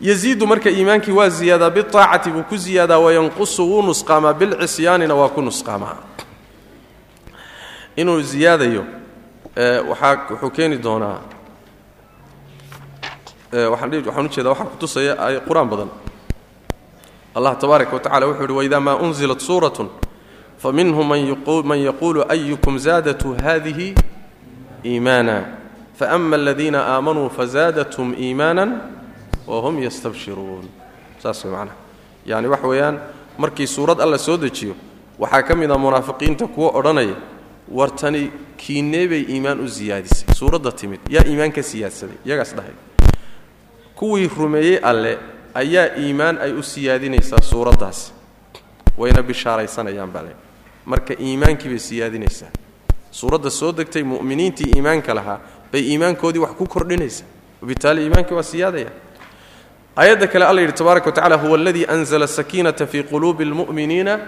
yaziidu marka iimaankii waa ziyaadaa biaacati buu ku ziyaadaa wayanqusu wuu nusqaamaa bilcisyaanina waa ku nusqaamaa inuu ziyaadayo waxaa wuxuu keeni doonaa waxaan ujeeda waxaa kutusaya ay qur'aan badan. Allah tabaaraka wa tacala wuxuu uhi waidaa maa unzilat suuratun faminhum man yaquulu ayukum zaadatu hadihi iimaana faama aladiina aamanuu fazaadathum iimaana wahum yastabshiruun. Saas way macnaha yani waxa weeyaan markii suurad alla soo dejiyo waxaa ka mid a munaafiqiinta kuwa odhanaya wartani kiinee bay iimaan u siyaadisay suuradda timid. Yaa iimaan siyaadsaday iyagaas dhahay. Kuwii rumeeyey alle ayaa iimaan ay u siyaadinaysaa suuraddaasi wayna bishaaraysanayaan baa le marka iimaankii siyaadinaysaa. Suuradda soo degtay mu'miniintii iimaanka lahaa bay iimaankoodii wax ku kordhinaysaa. Wabitaali iimaankii waa siyaadaya. Aayadda kale alla yidhi tabaaraka wa tacala huwa aladii anzala sakiinata fii quluubi almu'miniina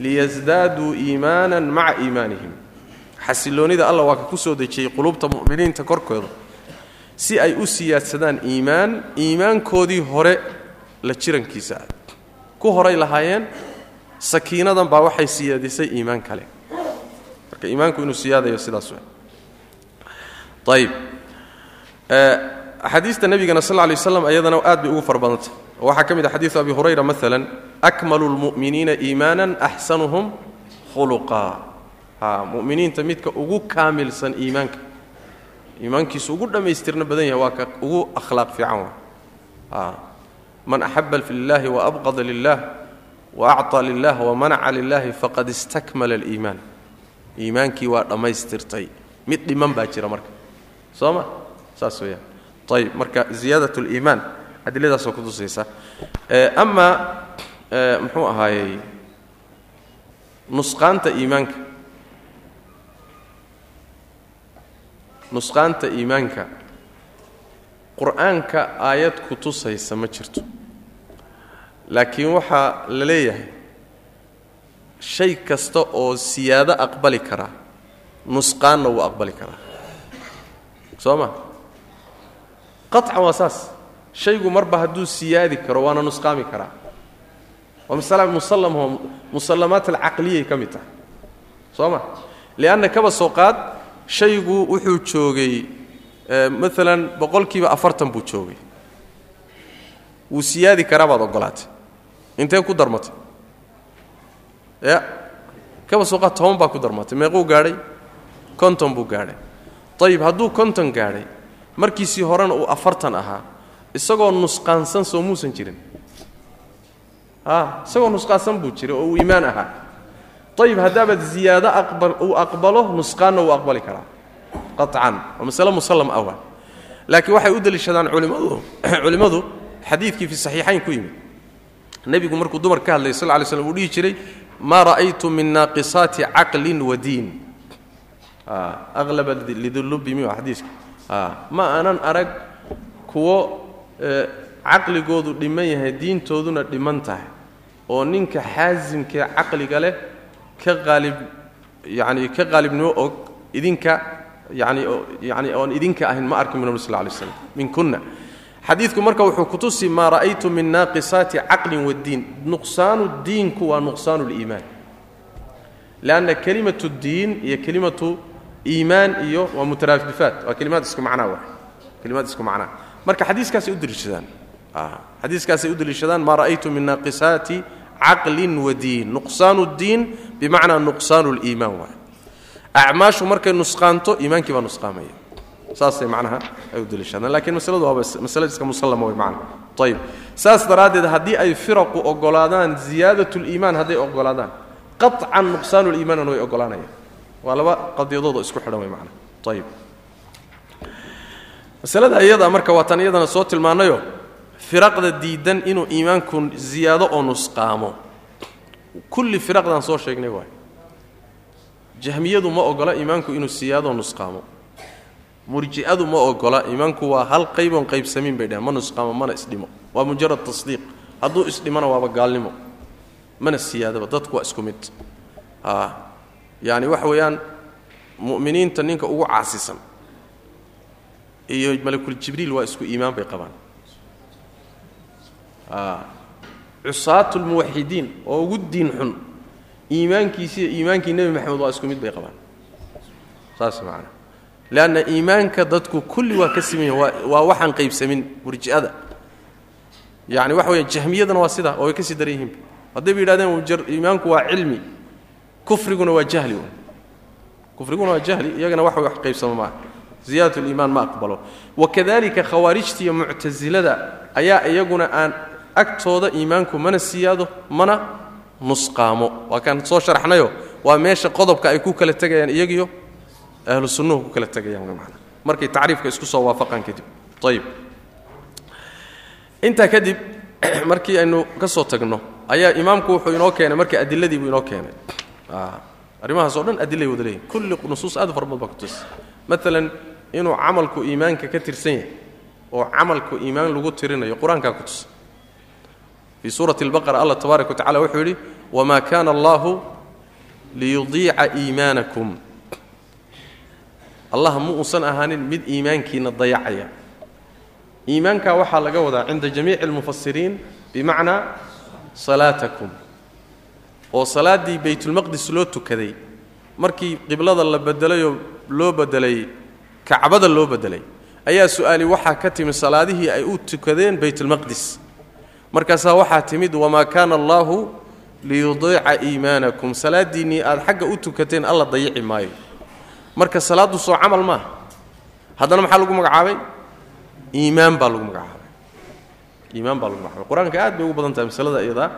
liyasdaaduu iimaanan maca iimaanihim xasiloonnida alla waa ka ku soo dejiyey quluubta mu'miniinta korkooda. Si ay u siyaadsadaan iimaan iimaankoodii hore la jirankiisa. Ah ku horay lahaayeen sakiinadan baa waxay siyaadisay iimaan kale. Marka iimaanku inuu siyaadayo sidaas w ayib axaadiista nebigana sal lay waslam ayadana aad bay ugu fara badantay waxaa ka mid a xadiidu abi hurayra maala akmalu lmu'miniina iimaanan axsanuhum khuluqa mu'miniinta midka ugu kaamilsan iimaanka iimaankiisu ugu dhammaystirna badan yahay waa ka ugu akhlaaq fiican waa man axaba lilahi waabqada lilah waacطى lilah wamanaca lilahi faqad istakmala aliimaan iimaankii waa dhammaystirtay mid dhiman baa jira marka soo ma saas weeyaan ayib marka ziyaadat اliimaan adiladaasoo kutusaysa ama muxuu ahaayey nusqaanta iimaanka Nusqaanta iimaanka qur'aanka aayad ku tusaysa ma jirto. Laakiin waxaa la leeyahay shay kasta oo siyaado aqbali karaa nusqaanna wuu aqbali karaa soo ma? Qaطcan waa saas. Shaygu marba hadduu siyaadi karo waana nusqaami karaa waa masala musallamho musallamaat alcaqliyay ka mid tahay. Soo ma? Lianna kaba soo qaad shaygu wuxuu joogay maalan boqolkiiba afartan buu joogay. Wuu siyaadi karaa baad ogolaatay. Intee ku darmatay? Ya kaba soo qaad toban baa ku darmatay. Meequu gaadhay? Konton buu gaadhay. Ayib hadduu konton gaadhay markiisii horena uu afartan ahaa isagoo nusqaansan soo muusan jirin. A isagoo nusqaansan buu jiray oo uu iimaan ahaa ayib haddaabaad ziyaado uu aqbalo nusqaanna wuu aqbali karaa qaطcan waa masale musallam ah waa laakiin waxay u deliishadaan culimmadu culimmadu xadiidkii fi saxiixayn ku yimid nebigu markuu dumar ka hadlayay sal ly slm uu dhihi jiray maa ra'aytu min naaqisaati caqlin wa diin aqlaba lidulubi mi xadiiska ma aanan arag kuwo caqligoodu dhiman yahay diintooduna dhiman tahay oo ninka xaasimkee caqliga leh ka qaalib yani ka qaalibnimo og idinka yani yani oon idinka ahayn ma arkin min nabi sal lay slam min kunna xadiidku marka wuxuu kutusi maa ra'aytu min naaqisaati caqlin waddiin nuqsaanu diinku waa nuqsaanu liimaan lanna kelimatu diin iyo kelimatu iimaan iyo waa mutaraafifaat waa kelimaad isku macnaa wa kelimaad isku macnaa. Marka xadiiskaasay u deliishadaan xadiiskaasay u deliishadaan maa ra'aytu min naaqisaati caqlin wadiin nuqsaanu diin bimacnaa nuqsaanu liimaan waay. Acmaashu markay nusqaanto iimaankii baa nusqaamaya. Saasay macnaha ay u deliishadaan lakiin masaladu waaba masale iska musallama way macna. Ayib saas daraaddeed haddii ay firaqu oggolaadaan ziyaadat liimaan hadday oggolaadaan qaطcan nuqsaanu liimaanna way oggolaanayaan. Waa laba qadiyadoodoo isku xidhan way macna. Ayib masalada iyada marka waa tan iyadana soo tilmaanayo firaqda diidan inuu iimaanku ziyaado oo nusqaamo. Kulli firaqdan soo sheegnay waay. Jahmiyadu ma ogola iimaanku inuu siyaadoo nusqaamo. Murji'adu ma ogola iimaanku waa hal qayboon qaybsamiin bay dhaheen ma nusqaamo mana isdhimo. Waa mujarad tasdiiq. Hadduu isdhimona waaba gaalnimo. Mana siyaadaba. Dadku waa isku mid. Yaani waxa weeyaan mu'miniinta ninka ugu caasisan iyo malakuljibriil waa isku iimaan bay qabaan cusaatu lmuwaxidiin oo ugu diin xun. Iimaankiisi iyo iimaankii nebi maxamed waa isku mid bay qabaan. Saas macana leanna iimaanka dadku kulli waa ka siman yahin waa waxaan qaybsamin murji'ada. Yacni waxa weya jahmiyadana waa sidaa oo way ka sii daran yihiinba haddayba yidhahdeen iimaanku waa cilmi. Kufriguna waa jahli kufriguna waa jahli iyagana wax wax qaybsama maaha. Ziyadat liimaan ma aqbalo. Wakadalika khawaarijta iyo muctasilada ayaa iyaguna aan agtooda iimaanku mana siyaado mana nusqaamo waa kaan soo sharxnayo waa meesha qodobka ay ku kala tegayaan iyagiyo ahlu sunnuhu ku kala tegayaan markay tacriifka isku soo waafaqaan kadib ayib intaa kadib markii aynu ka soo tagno ayaa imaamku wuxuu inoo keenay markii adiladii buu inoo keenay. Arrimahaas o dhan adilay wada leeyihiin kulli nusuus aad fara badan baa kutus maalan inuu camalku iimaanka ka tirsan yahay oo camalku iimaan lagu tirinayo qur'aankaa ku tusa fii suurati albaqara allah tabaaraka wa tacala wuxuu yidhi wamaa kaana allahu liyudiica iimaanakum. Allah ma uusan ahaanin mid iimaankiina dayacaya. Iimaankaa waxaa laga wadaa cinda jamiici almufasiriin bimacnaa salaatakum. Oo salaaddii baytulmaqdis loo tukaday markii qiblada la bedelayoo loo bedelay kacbada loo bedelay ayaa su'aali waxaa ka timid salaadihii ay u tukadeen baytulmaqdis markaasaa waxaa timid wamaa kaana allaahu liyudiica iimaanakum? Salaadiinnii aad xagga u tukateen alla dayici maayo. Marka salaaddu soo camal maaha haddana maxaa lagu magacaabay? Iimaan baa lagu magacaabay. Iimaan baa lagu magacaabay. Qur'aanka aad bay ugu badan tahay masalada iyadaa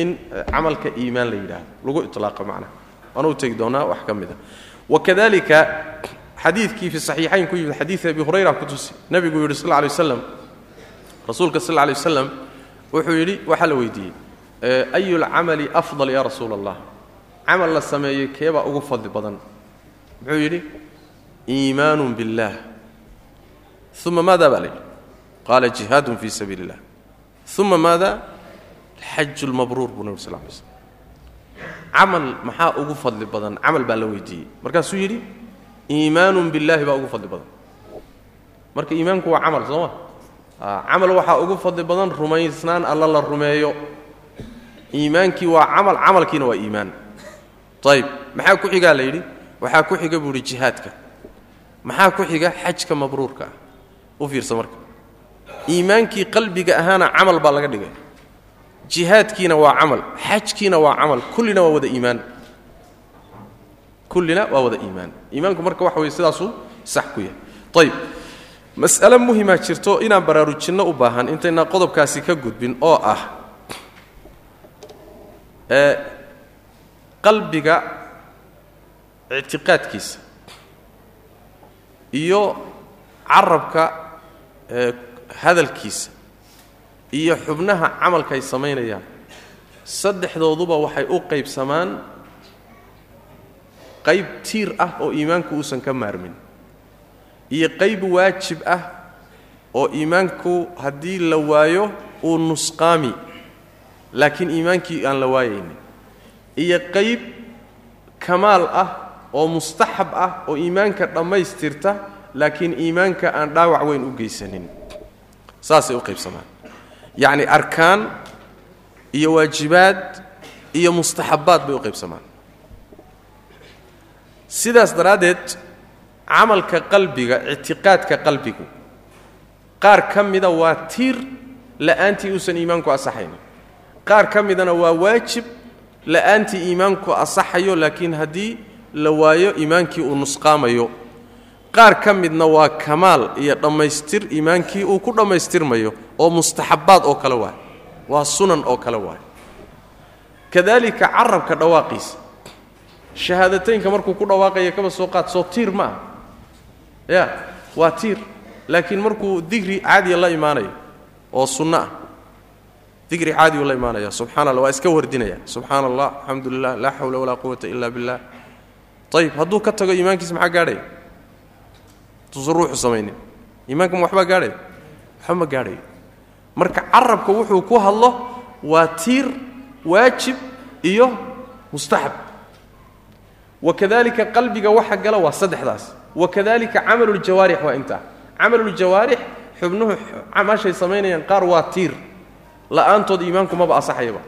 in camalka iimaan la yidhaahdo. Lagu iطlaaqo macnaha waana u tegi doonaa wax ka mid a wakadalika xadiidkii fi saxiixayn ku yimid xadiid abi hurayra ku tusi. Nebigu yidhi sal lay waslam rasuulka sal lay waslam wuxuu yidhi waxaa la weydiiyey ayu lcamali afdal ya rasuula allah camal la sameeyey keebaa ugu fadli badan muxuu yidhi iimaanu biاllah uma maada baa la yidhi qaala jihaadun fii sabiili اllah uma maada xaju lmabruur buu nebi sal lay slm camal maxaa ugu fadli badan camal baa la weydiiyey markaasuu yidhi iimaanun biاllahi baa ugu fadli badan marka iimaanku waa camal soo ma camal waxaa ugu fadli badan rumaysnaan alla la rumeeyo. Iimaankii waa camal camalkiina waa iimaan. Ayib maxaa ku xigaa la yidhi? Waxaa ku xiga buu yidhi jihaadka. Maxaa ku xiga xajka mabruurka? Ah u fiirsa marka. Iimaankii qalbiga ahaana camal baa laga dhigay. Jihaadkiina waa camal xajkiina waa camal kullina waa wada iimaan. Kullina waa wada iimaan. Iimaanku marka waxa weye sidaasuu sax ku yahay. Ayib mas'ale muhimaa jirto inaan baraarujinno u baahan intaynaan qodobkaasi ka gudbin oo ah ee qalbiga ictiqaadkiisa iyo carabka ee hadalkiisa iyo xubnaha camalka ay samaynayaan. Saddexdooduba waxay u qaybsamaan qayb tiir ah oo iimaanku uusan ka maarmin iyo qayb waajib ah oo iimaanku haddii la waayo uu nusqaami laakiin iimaankii aan la waayaynin. Iyo qayb kamaal ah oo mustaxab ah oo iimaanka dhammaystirta laakiin iimaanka aan dhaawac weyn u geysanin. Saasay u qaybsamaan yacni arkaan iyo waajibaad iyo mustaxabbaad bay u qaybsamaan sidaas daraaddeed camalka qalbiga ictiqaadka qalbigu. Qaar ka mida waa tiir la'aantii uusan iimaanku asaxaynin qaar ka midana waa waajib la'aantii iimaanku asaxayo laakiin haddii la waayo iimaankii uu nusqaamayo. Qaar ka midna waa kamaal iyo dhammaystir iimaankii uu ku dhammaystirmayo oo mustaxabbaad oo kale waay waa sunan oo kale waay kadalika carabka dhawaaqiisa shahaadateynka markuu ku dhawaaqaya kaba soo qaad soo tiir ma ah ya waa tiir. Laakiin markuu digri caadiya la imaanayo oo sunno ah digri caadiyu la imaanaya subxana allah waa iska wardinaya. Subxaana allah alxamdu lilah laa xawla walaa quwata ila billah. Ayib hadduu ka tago iimaankiisa maxaa gaadhaya tuusan ruuxu samaynin. Iimaanka ma waxbaa gaadhaya waxba ma gaadhayo marka carabka wuxuu ku hadlo waa tiir waajib iyo mustaxab wakadalika qalbiga waxa gala waa saddexdaas. Wakadalika camaluuljawaarix waa intaa. Camaluuljawaarix xubnuhu mashay samaynayaan qaar waa tiir. La'aantood iimaanku maba asaxayaba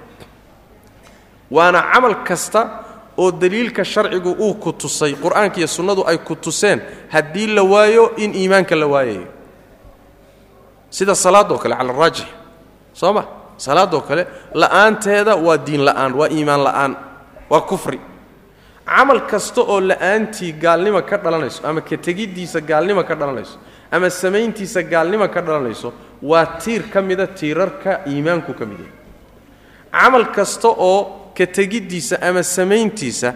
waana camal kasta oo daliilka sharcigu uu ku tusay qur'aanka iyo sunnadu ay ku tuseen haddii la waayo in iimaanka la waayayo sida salaadoo kale cala araajix soo ma salaadoo kale la'aanteeda waa diin la'aan waa iimaan la'aan waa kufri camal kasta oo la'aantii gaalnimo ka dhalanayso ama ka tegiddiisa gaalnimo ka dhalanayso ama samayntiisa gaalnimo ka dhalanayso waa tiir ka mida tiirarka iimaanku ka mid yahay. Camal kasta oo ka tegiddiisa ama samayntiisa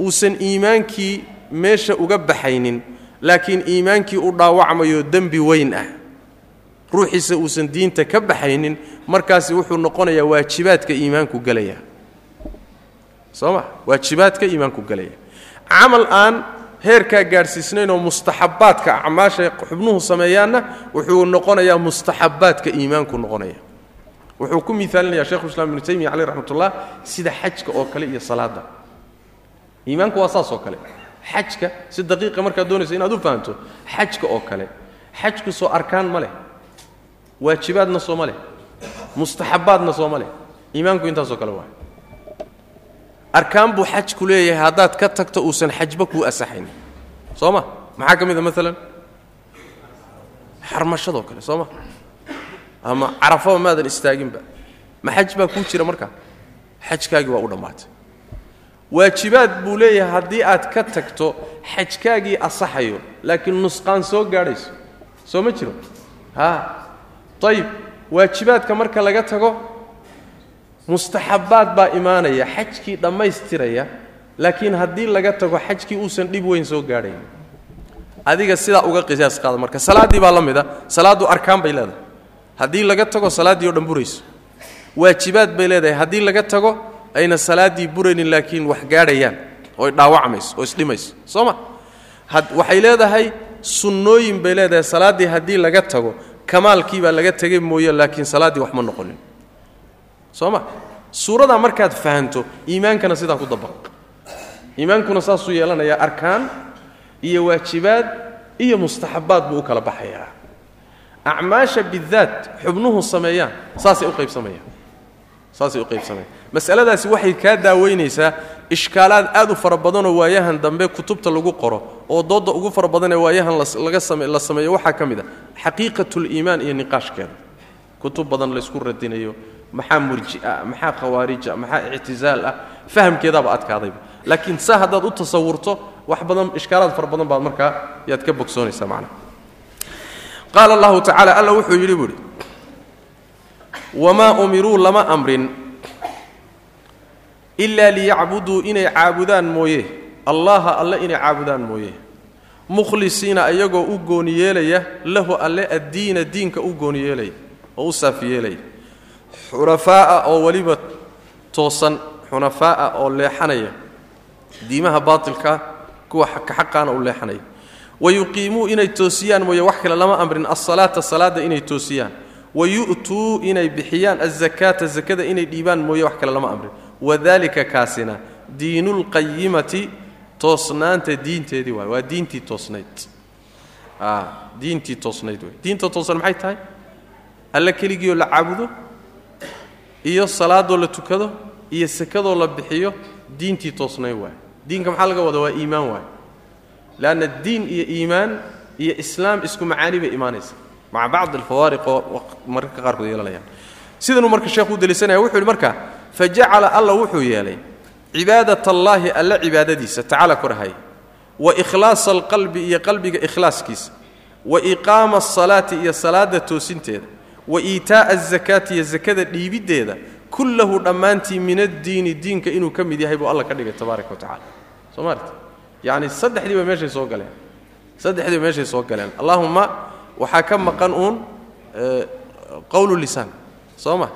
uusan iimaankii meesha uga baxaynin laakiin iimaankii u dhaawacmayo dembi weyn ah. Ruuxiisa uusan diinta ka baxaynin markaasi wuxuu noqonayaa waajibaadka iimaanku gelaya soo ma? Waajibaadka iimaanku gelaya camal aan heerkaa gaadhsiisnayn oo mustaxabbaadka acmaashay xubnuhu sameeyaanna wuxuu noqonayaa mustaxabbaadka iimaanku noqonaya. Wuxuu ku miaalinaya shekhuislam ibnu taymiya caleyh raxmatullah sida xajka oo kale iyo salaadda. Iimaanku waa saas oo kale. Xajka si daqiiqa markaad doonaysa inaad u fahamto xajka oo kale. Xajku soo arkaan ma leh. Waajibaadna soo ma leh. Mustaxabbaadna soo ma leh. Iimaanku intaasoo kale waa arkaan buu xajku leeyahay haddaad ka tagto uusan xajba kuu asaxayn. Soo ma? Maxaa ka mid a maalan xarmashadoo kale soo ma? Ama carafaba maadan istaaginba. Ma xaj baa kuu jira markaa xajkaagii waa u dhammaatay. Waajibaad buu leeyahay haddii aad ka tagto xajkaagii asaxayo laakiin nusqaan soo gaadhayso. Soo ma jiro? Haa ayib waajibaadka marka laga tago mustaxabbaad baa imaanaya xajkii dhammaystiraya laakiin haddii laga tago xajkii uusan dhib weyn soo gaadhayn. Adiga sidaa uga qisaas qaada marka salaaddii baa la mid a salaaddu arkaan bay leedahay. Haddii laga tago salaaddii oo dhan burayso. Waajibaad bay leedahay. Haddii laga tago ayna salaaddii buraynin laakiin wax gaadhayaan oo dhaawacmayso oo isdhimayso. Soo ma? Waxay leedahay sunnooyin bay leedahay salaaddii haddii laga tago kamaalkii baa laga tegay mooye laakiin salaaddii wax ma noqonin soo ma suuradaa markaad fahanto iimaankana sidaa ku dabaq iimaankuna saasuu yeelanayaa arkaan iyo waajibaad iyo mustaxabbaad buu u kala baxayaa. Acmaasha bidaat xubnuhu sameeyaan saasay u qaybsamayaan. Saasay u qaybsamayaan. Masaladaasi waxay kaa daaweynaysaa ishkaalaad aad u fara badanoo waayahan dambe kutubta lagu qoro oo doodda ugu fara badanee waayahan laga la sameeyo waxaa ka mid a xaqiiqatuliimaan iyo niqaashkeeda. Kutub badan laysku radinayo maxaa murji'a maxaa khawaarija maxaa ictizaal ah? Fahamkeedaaba adkaadayba. Laakiin saa haddaad u tasawurto wax badan ishkaalaad fara badan baad markaa yaad ka bogsoonaysaa macnaha qaala allahu tacala alla wuxuu yidhi buuhi wamaa umiruu lama amrin ilaa liyacbuduu inay caabudaan mooye. Allaha alle inay caabudaan mooye. Mukhlisiina iyagoo u gooni yeelaya lahu alle addiina diinka u gooni yeelaya oo u saafi yeelaya xunafaa'a oo weliba toosan xunafaa'a oo leexanaya diimaha baatilkaa kuwa ka xaqaana u leexanaya. Wayuqiimuu inay toosiyaan mooye wax kale lama amrin alsalaata salaadda inay toosiyaan. Wayu'tuu inay bixiyaan azakaata zakada inay dhiibaan mooye wax kale lama amrin. Wadalika kaasina diinulqayimati toosnaanta diinteedii waay waa diintii toosnayd. Diintii toosnayd wey diinta toosan maxay tahay? Alle keligiioo la caabudo iyo salaadoo la tukado iyo sakadoo la bixiyo diintii toosnayd waay. Diinka maxaa laga wada waa iimaan waay. Leanna diin iyo iimaan iyo islaam isku macaani bay imaanaysa maca bacdi alfawaariqoo mararka qaarkood yeelanayaan. Sidanuu marka sheekhu u deliisanaya yidhi marka fajacala alla wuxuu yeelay cibaadat allaahi alle cibaadadiisa tacala korahay wa ikhlaasa alqalbi iyo qalbiga ikhlaaskiisa wa iqaama asalaati iyo salaada toosinteeda wa iitaa'a azakaati iyo sakada dhiibiddeeda kullahu dhammaantii min addiini diinka inuu ka mid yahay buu alla ka dhigay tabaaraka wa tacala soo maarta yacni saddexdiiba meeshay soo galeen. Saddexdiiba meeshay soo galeen. Allaahumma waxaa ka maqan uun qowlu lisaan. Soo ma?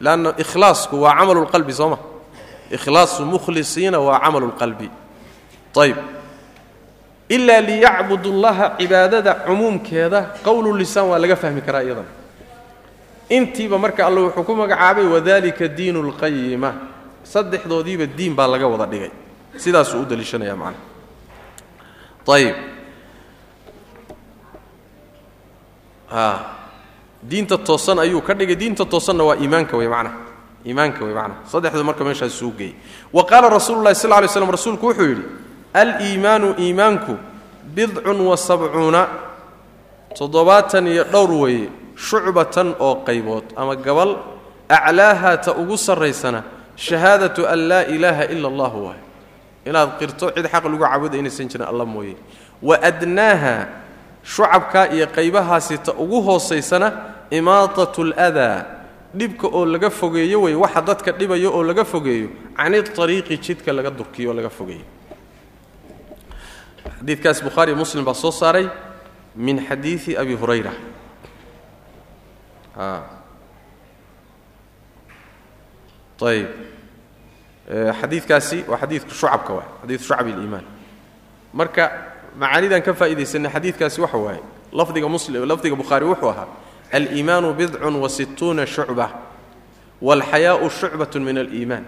Lanna ikhlaasku waa camalu lqalbi soo ma? Ikhlaasu mukhlisiina waa camalu lqalbi ayb ilaa liyacbudu llaha cibaadada cumuumkeeda qowlu lisaan waa laga fahmi karaa iyadana intiiba marka alle wuxuu ku magacaabay wadalika diinu lqayima saddexdoodiiba diin baa laga wada dhigay. Sidaasuu u daliishanaya macnaha ayib diinta toosan ayuu ka dhigay. Diinta toosanna waa iimaanka wey macnaha iimaanka wey macnaha saddexdu marka meeshaas suu geeyey wa qaala rasuulu llahi sal ly slam rasuulku wuxuu yidhi aliimaanu iimaanku bidcun wa sabcuuna. Toddobaatan iyo dhowr weeye shucbatan oo qaybood ama gabal aclaaha ta ugu sarraysana shahaadatu an laa ilaaha ila allahu waay inaad qirto cid xaq lagu caabuda inaysan jirin alla mooye. Wa adnaaha shucabkaa iyo qaybahaasi ta ugu hoosaysana imaatatu aladaa dhibka oo laga fogeeyo wey waxa dadka dhibayo oo laga fogeeyo canitariiqi jidka laga durkiyo oo laga fogeeyo. Xadiidkaas bukhaari muslim baa soo saaray min xadiidi abi hurayra ayb xadiidkaasi waa xadiidka shucabka waay xadiidu shucabi aliimaan marka macaanidan ka faa'iidaysanay xadiidkaasi waxa waaye lafdiga muslim lafdiga bukhaari wuxuu ahaa aliimaanu bidcun wa sittuuna shucba waalxayaa'u shucbatun min aliimaan.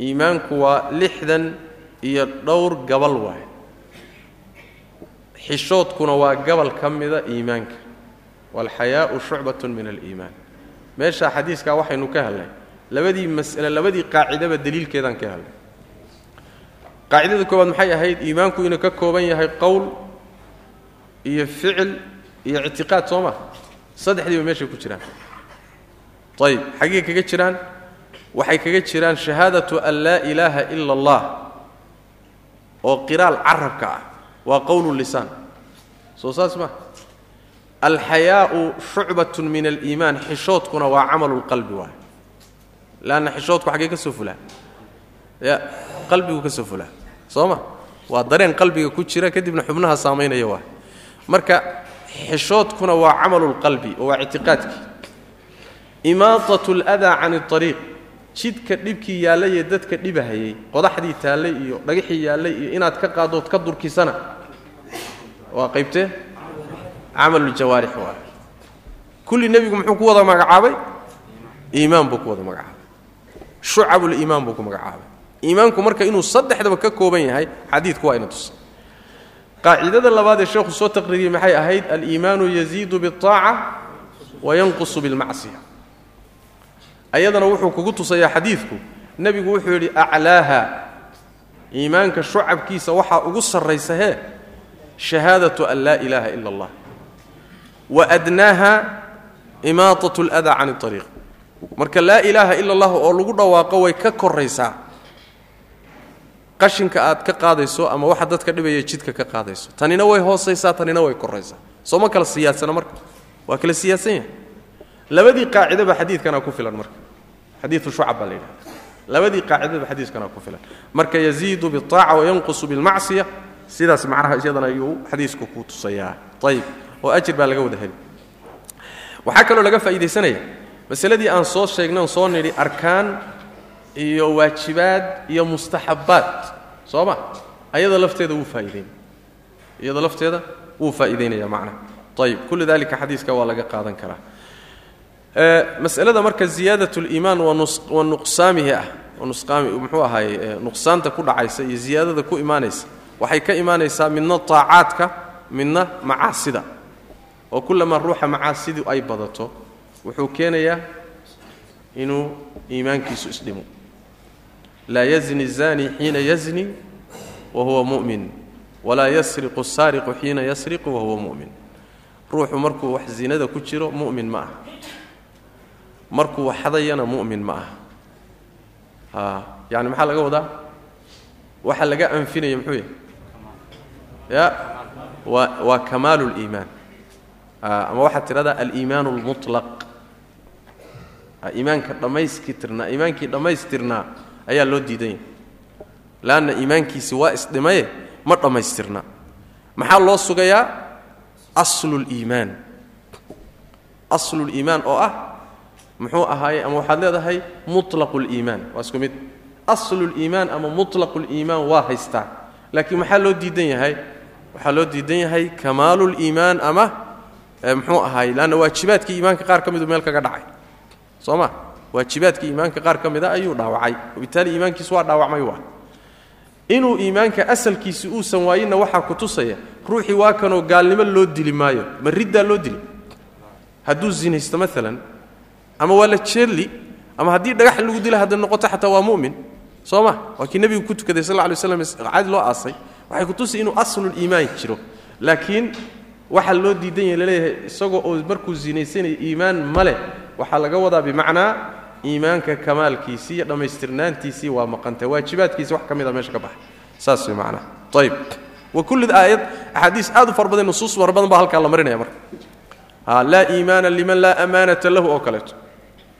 Iimaanku waa lixdan iyo dhowr gabal waay. Xishoodkuna waa gabal ka mida iimaanka waalxayaa'u shucbatun min aliimaan meeshaa xadiiskaa waxaynu ka helnay labadii mas'ale labadii qaacidaba daliilkeedaan ka helnay qaacidada koowaad maxay ahayd iimaanku inuu ka kooban yahay qowl iyo ficil iyo ictiqaad soo ma saddexdiiba meeshay ku jiraan ayib xaggey kaga jiraan waxay kaga jiraan shahaadatu an laa ilaaha ila allah oo qiraal carabka ah waa qowlu lisaan soo saas ma alxayaau shucbatun min aliimaan xishoodkuna waa camalu lqalbi waay leanna xishoodku xaggee ka soo fulaa. Ya qalbigu ka soo fulaa. Soo ma? Waa dareen qalbiga ku jira kadibna xubnaha saamaynaya waay marka xishoodkuna waa camalu lqalbi oo waa ictiqaadkii. Imaatat aladaa can اariiq jidka dhibkii yaallay ee dadka dhibahayay qodaxdii taallay iyo dhagaxii yaallay iyo inaad ka qaadood ka durkisana. Waa qaybtee camaluljawaarix waa. Kulli nebigu muxuu ku wada magacaabay? Iimaan buu ku wada magacaabay. Shucabuliimaan buu ku magacaabay. Iimaanku marka inuu saddexdaba ka kooban yahay xadiidku waa ina tusa qaacidada labaad ee sheekhu soo taqriiriyey maxay ahayd? Aliimaanu yaziidu biاlطaaca wa yanqusu bilmacsiya. Ayadana wuxuu kugu tusayaa xadiidku. Nebigu wuxuu yidhi aclaaha. Iimaanka shucabkiisa waxaa ugu sarraysa shahaadatu an laa ilaaha ila allah waadnaaha imaatat ldaa can ariiq marka laa ilaaha ila allah oo lagu dhawaaqo way ka koraysaa qashinka aad ka qaadayso ama waxa dadka dhibaya jidka ka qaadayso tanina way hoosaysaa tanina way koraysaa soo ma kala siyaadsana marka waa kala siyaadsan yahay labadii qaacidaba xadiidkanaa ku filan marka xadiiu shucab baa la yidhahda labadii qaacidaba xadiiskanaa ku filan marka yaziidu biaaca wayanqusu bilmacsiya sidaas macnaha iyadana ayuu xadiisku ku tusayaa ayib oo ajir baa laga wada heli waxaa kaloo laga faa'iidaysanaya masaladii aan soo sheegnay oon soo nidhi arkaan iyo waajibaad iyo mustaxabbaad soo ma? Ayada lafteeda wuu faa'iidaynaya. Iyada lafteeda wuu faa'iidaynaya macnaha ayib kulli dalika xadiiska waa laga qaadan karaa. Masalada marka ziyaadat اliimaan wa nuqsaamihi ah muxuu ahaay nuqsaanta ku dhacaysa iyo ziyaadada ku imaanaysa waxay ka imaanaysaa midna طaacaadka midna macaasida oo kullamaa ruuxa macaas sidii ay badato wuxuu keenayaa inuu iimaankiisu isdhimo laa yazni zani xiina yazni wa mu'min walaa yasriqu saariqu xiina yasriqu wahuwa mu'min. Ruuxu markuu wax zinada ku jiro mu'min ma aha. Markuu waxdayana mu'min ma aha. Yani maxaa laga wadaa? Waxa laga anfinaya muxuu yahay? Ya waa waa kamaaluliimaan ama waxaad tidhahdaa aliimaan اlmuطlaq iimaanka dhammaystirnaa iimaankii dhammaystirnaa ayaa loo diidan yahay leanna iimaankiisi waa isdhimaye ma dhammaystirna maxaa loo sugayaa aslu اliimaan aslu اliimaan oo ah muxuu ahaaye ama waxaad leedahay muطlaqu اliimaan waa isku mid aslu اliimaan ama muطlaqu اliimaan waa haystaa laakiin maxaa loo diidan yahay waxaa loo diidan yahay kamaalu اliimaan ama muxuu ahaaye leanna waajibaadkii iimaanka qaar ka midu meel kaga dhacay. Soo ma? Waajibaadkii iimaanka qaar ka mida ayuu dhaawacay. Wabitaali iimaankiisu waa dhaawacmay waa. Inuu iimaanka asalkiisi uusan waayinna waxaa ku tusaya ruuxii waa kanoo gaalnimo loo dili maayo ma riddaa loo dili? Hadduu zinaysto maalan ama waa la jeelli ama haddii dhagax lagu dila hadday noqoto xataa waa mu'min soo ma? Waa kii nebigu ku tukaday sal lay slam caadi loo aasay. Waxay ku tusi inuu asluliimaan jiro. Laakiin waxaa loo diidan yahay la leeyahay isagoo oo markuu zinaysanayo iimaan ma leh waxaa laga wadaa bimacnaa iimaanka kamaalkiisii iyo dhammaystirnaantiisii waa maqantay waajibaadkiisi wax ka mida meesha ka baxa saas way macnaha ayib wa kulli aayad axaadiis aad u fara badan nusuus fara badan baa halkaa la marinaya marka. Ha laa iimaana liman laa amaanata lahu oo kaleeto.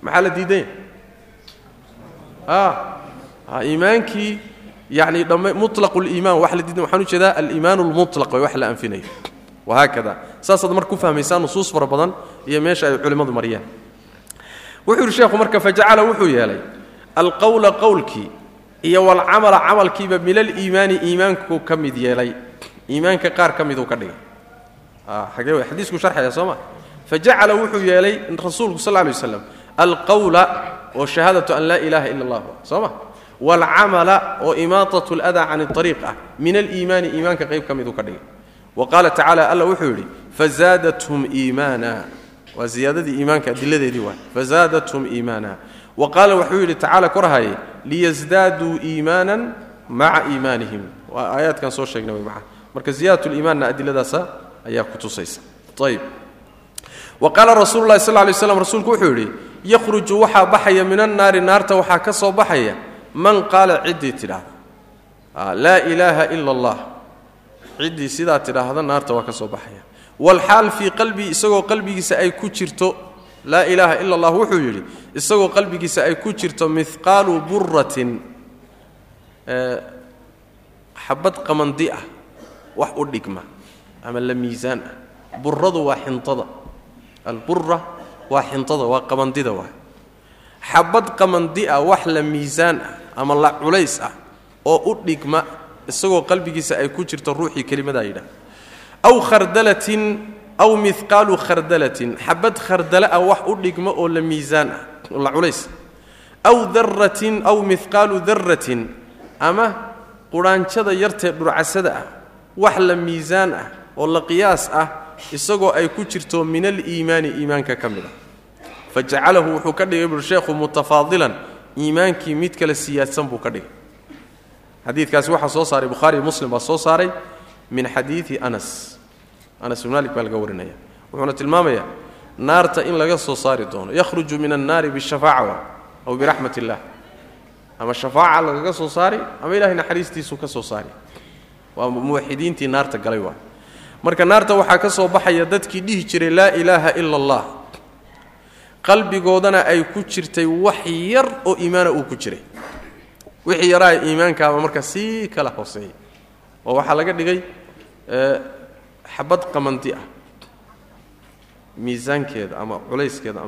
Maxaa la diidan yahay? Ha iimaankii yani mulaqu liimaan waxa la diidan waxaan u jeedaa aliimaan almutlaq way wax la anfinayo wahaakada saasaad marka ku fahmaysaa nusuus fara badan iyo meesha ay culimmadu mariyaan. Wuxuu yidhi sheekhu marka fajacala wuxuu yeelay alqowla qowlkii iyo walcamala camalkiiba min aliimaani iimaanku ka mid yeelay. Iimaanka qaar ka miduu ka dhigay. Agee w xadiisku sharxaya soo ma? Fajacala wuxuu yeelay rasuulku sal lay waslam alqowla oo shahaadatu an laa ilaaha ila allah soo ma? Waalcamala oo imaatat اladaa can اariiq ah min aliimaani iimaanka qayb ka miduu ka dhigay wa qaala tacala alla wuxuu yidhi fazaadathum iimaana. Waa ziyaadadii iimaanka adiladeedii waa fazaadathum iimaana. Wa qaala wuxuu yidhi tacaala korhaye liyasdaaduu iimaanan maca iimaanihim. Waa aayaadkan soo sheegnay way maca marka ziyaadat liimaanna adiladaasa ayaa ku tusaysa. Ayb wa qaala rasuulu lahi sal lay slam rasuulku wuxuu yidhi yakhruju waxaa baxaya min annaari naarta waxaa ka soo baxaya man qaala ciddii tidhaahda laa ilaaha ila allah ciddii sidaa tidhaahda naarta waa ka soo baxaya. Walxaal fii qalbii isagoo qalbigiisa ay ku jirto laa ilaaha ila allah wuxuu yidhi isagoo qalbigiisa ay ku jirto mihqaalu buratin xabad qamandi ah wax u dhigma ama la miisaan ah. Buradu waa xintada. Albura waa xintada waa qamandida waay xabad qamandi ah wax la miisaan ah ama la culays ah oo u dhigma isagoo qalbigiisa ay ku jirto ruuxii kelimadaa yidhaah aw khardalatin aw mihqaalu khardalatin. Xabad khardale ah wax u dhigma oo la miisaan ah oo la culays. Aw daratin aw mihqaalu daratin ama qudhaanjada yartee dhurcasada ah wax la miisaan ah oo la qiyaas ah isagoo ay ku jirto min aliimaani iimaanka ka mid a fa jacalahu wuxuu ka dhigay bur sheekhu mutafaadilan. Iimaankii mid kale siyaadsan buu ka dhigay xadiidkaasi waxaa soo saaray bukhaariiyo muslim baa soo saaray min xadiidi anas. Anas ibn malik baa laga warinaya. Wuxuuna tilmaamayaa naarta in laga soo saari doono yakhruju min annaari bishafaaca aw biraxmat illah ama shafaaca lagaga soo saari ama ilahay naxariistiisuu ka soo saari. Waa muwaxidiintii naarta galay waa. Marka naarta waxaa ka soo baxaya dadkii dhihi jiray laa ilaaha ila allah qalbigoodana ay ku jirtay wax yar oo iimaana uu ku jiray wixii yaraa iimaankaaba marka sii kala hooseeyay oo waxaa laga dhigay xabad qamandi ah. Miisaankeeda ama culayskeeda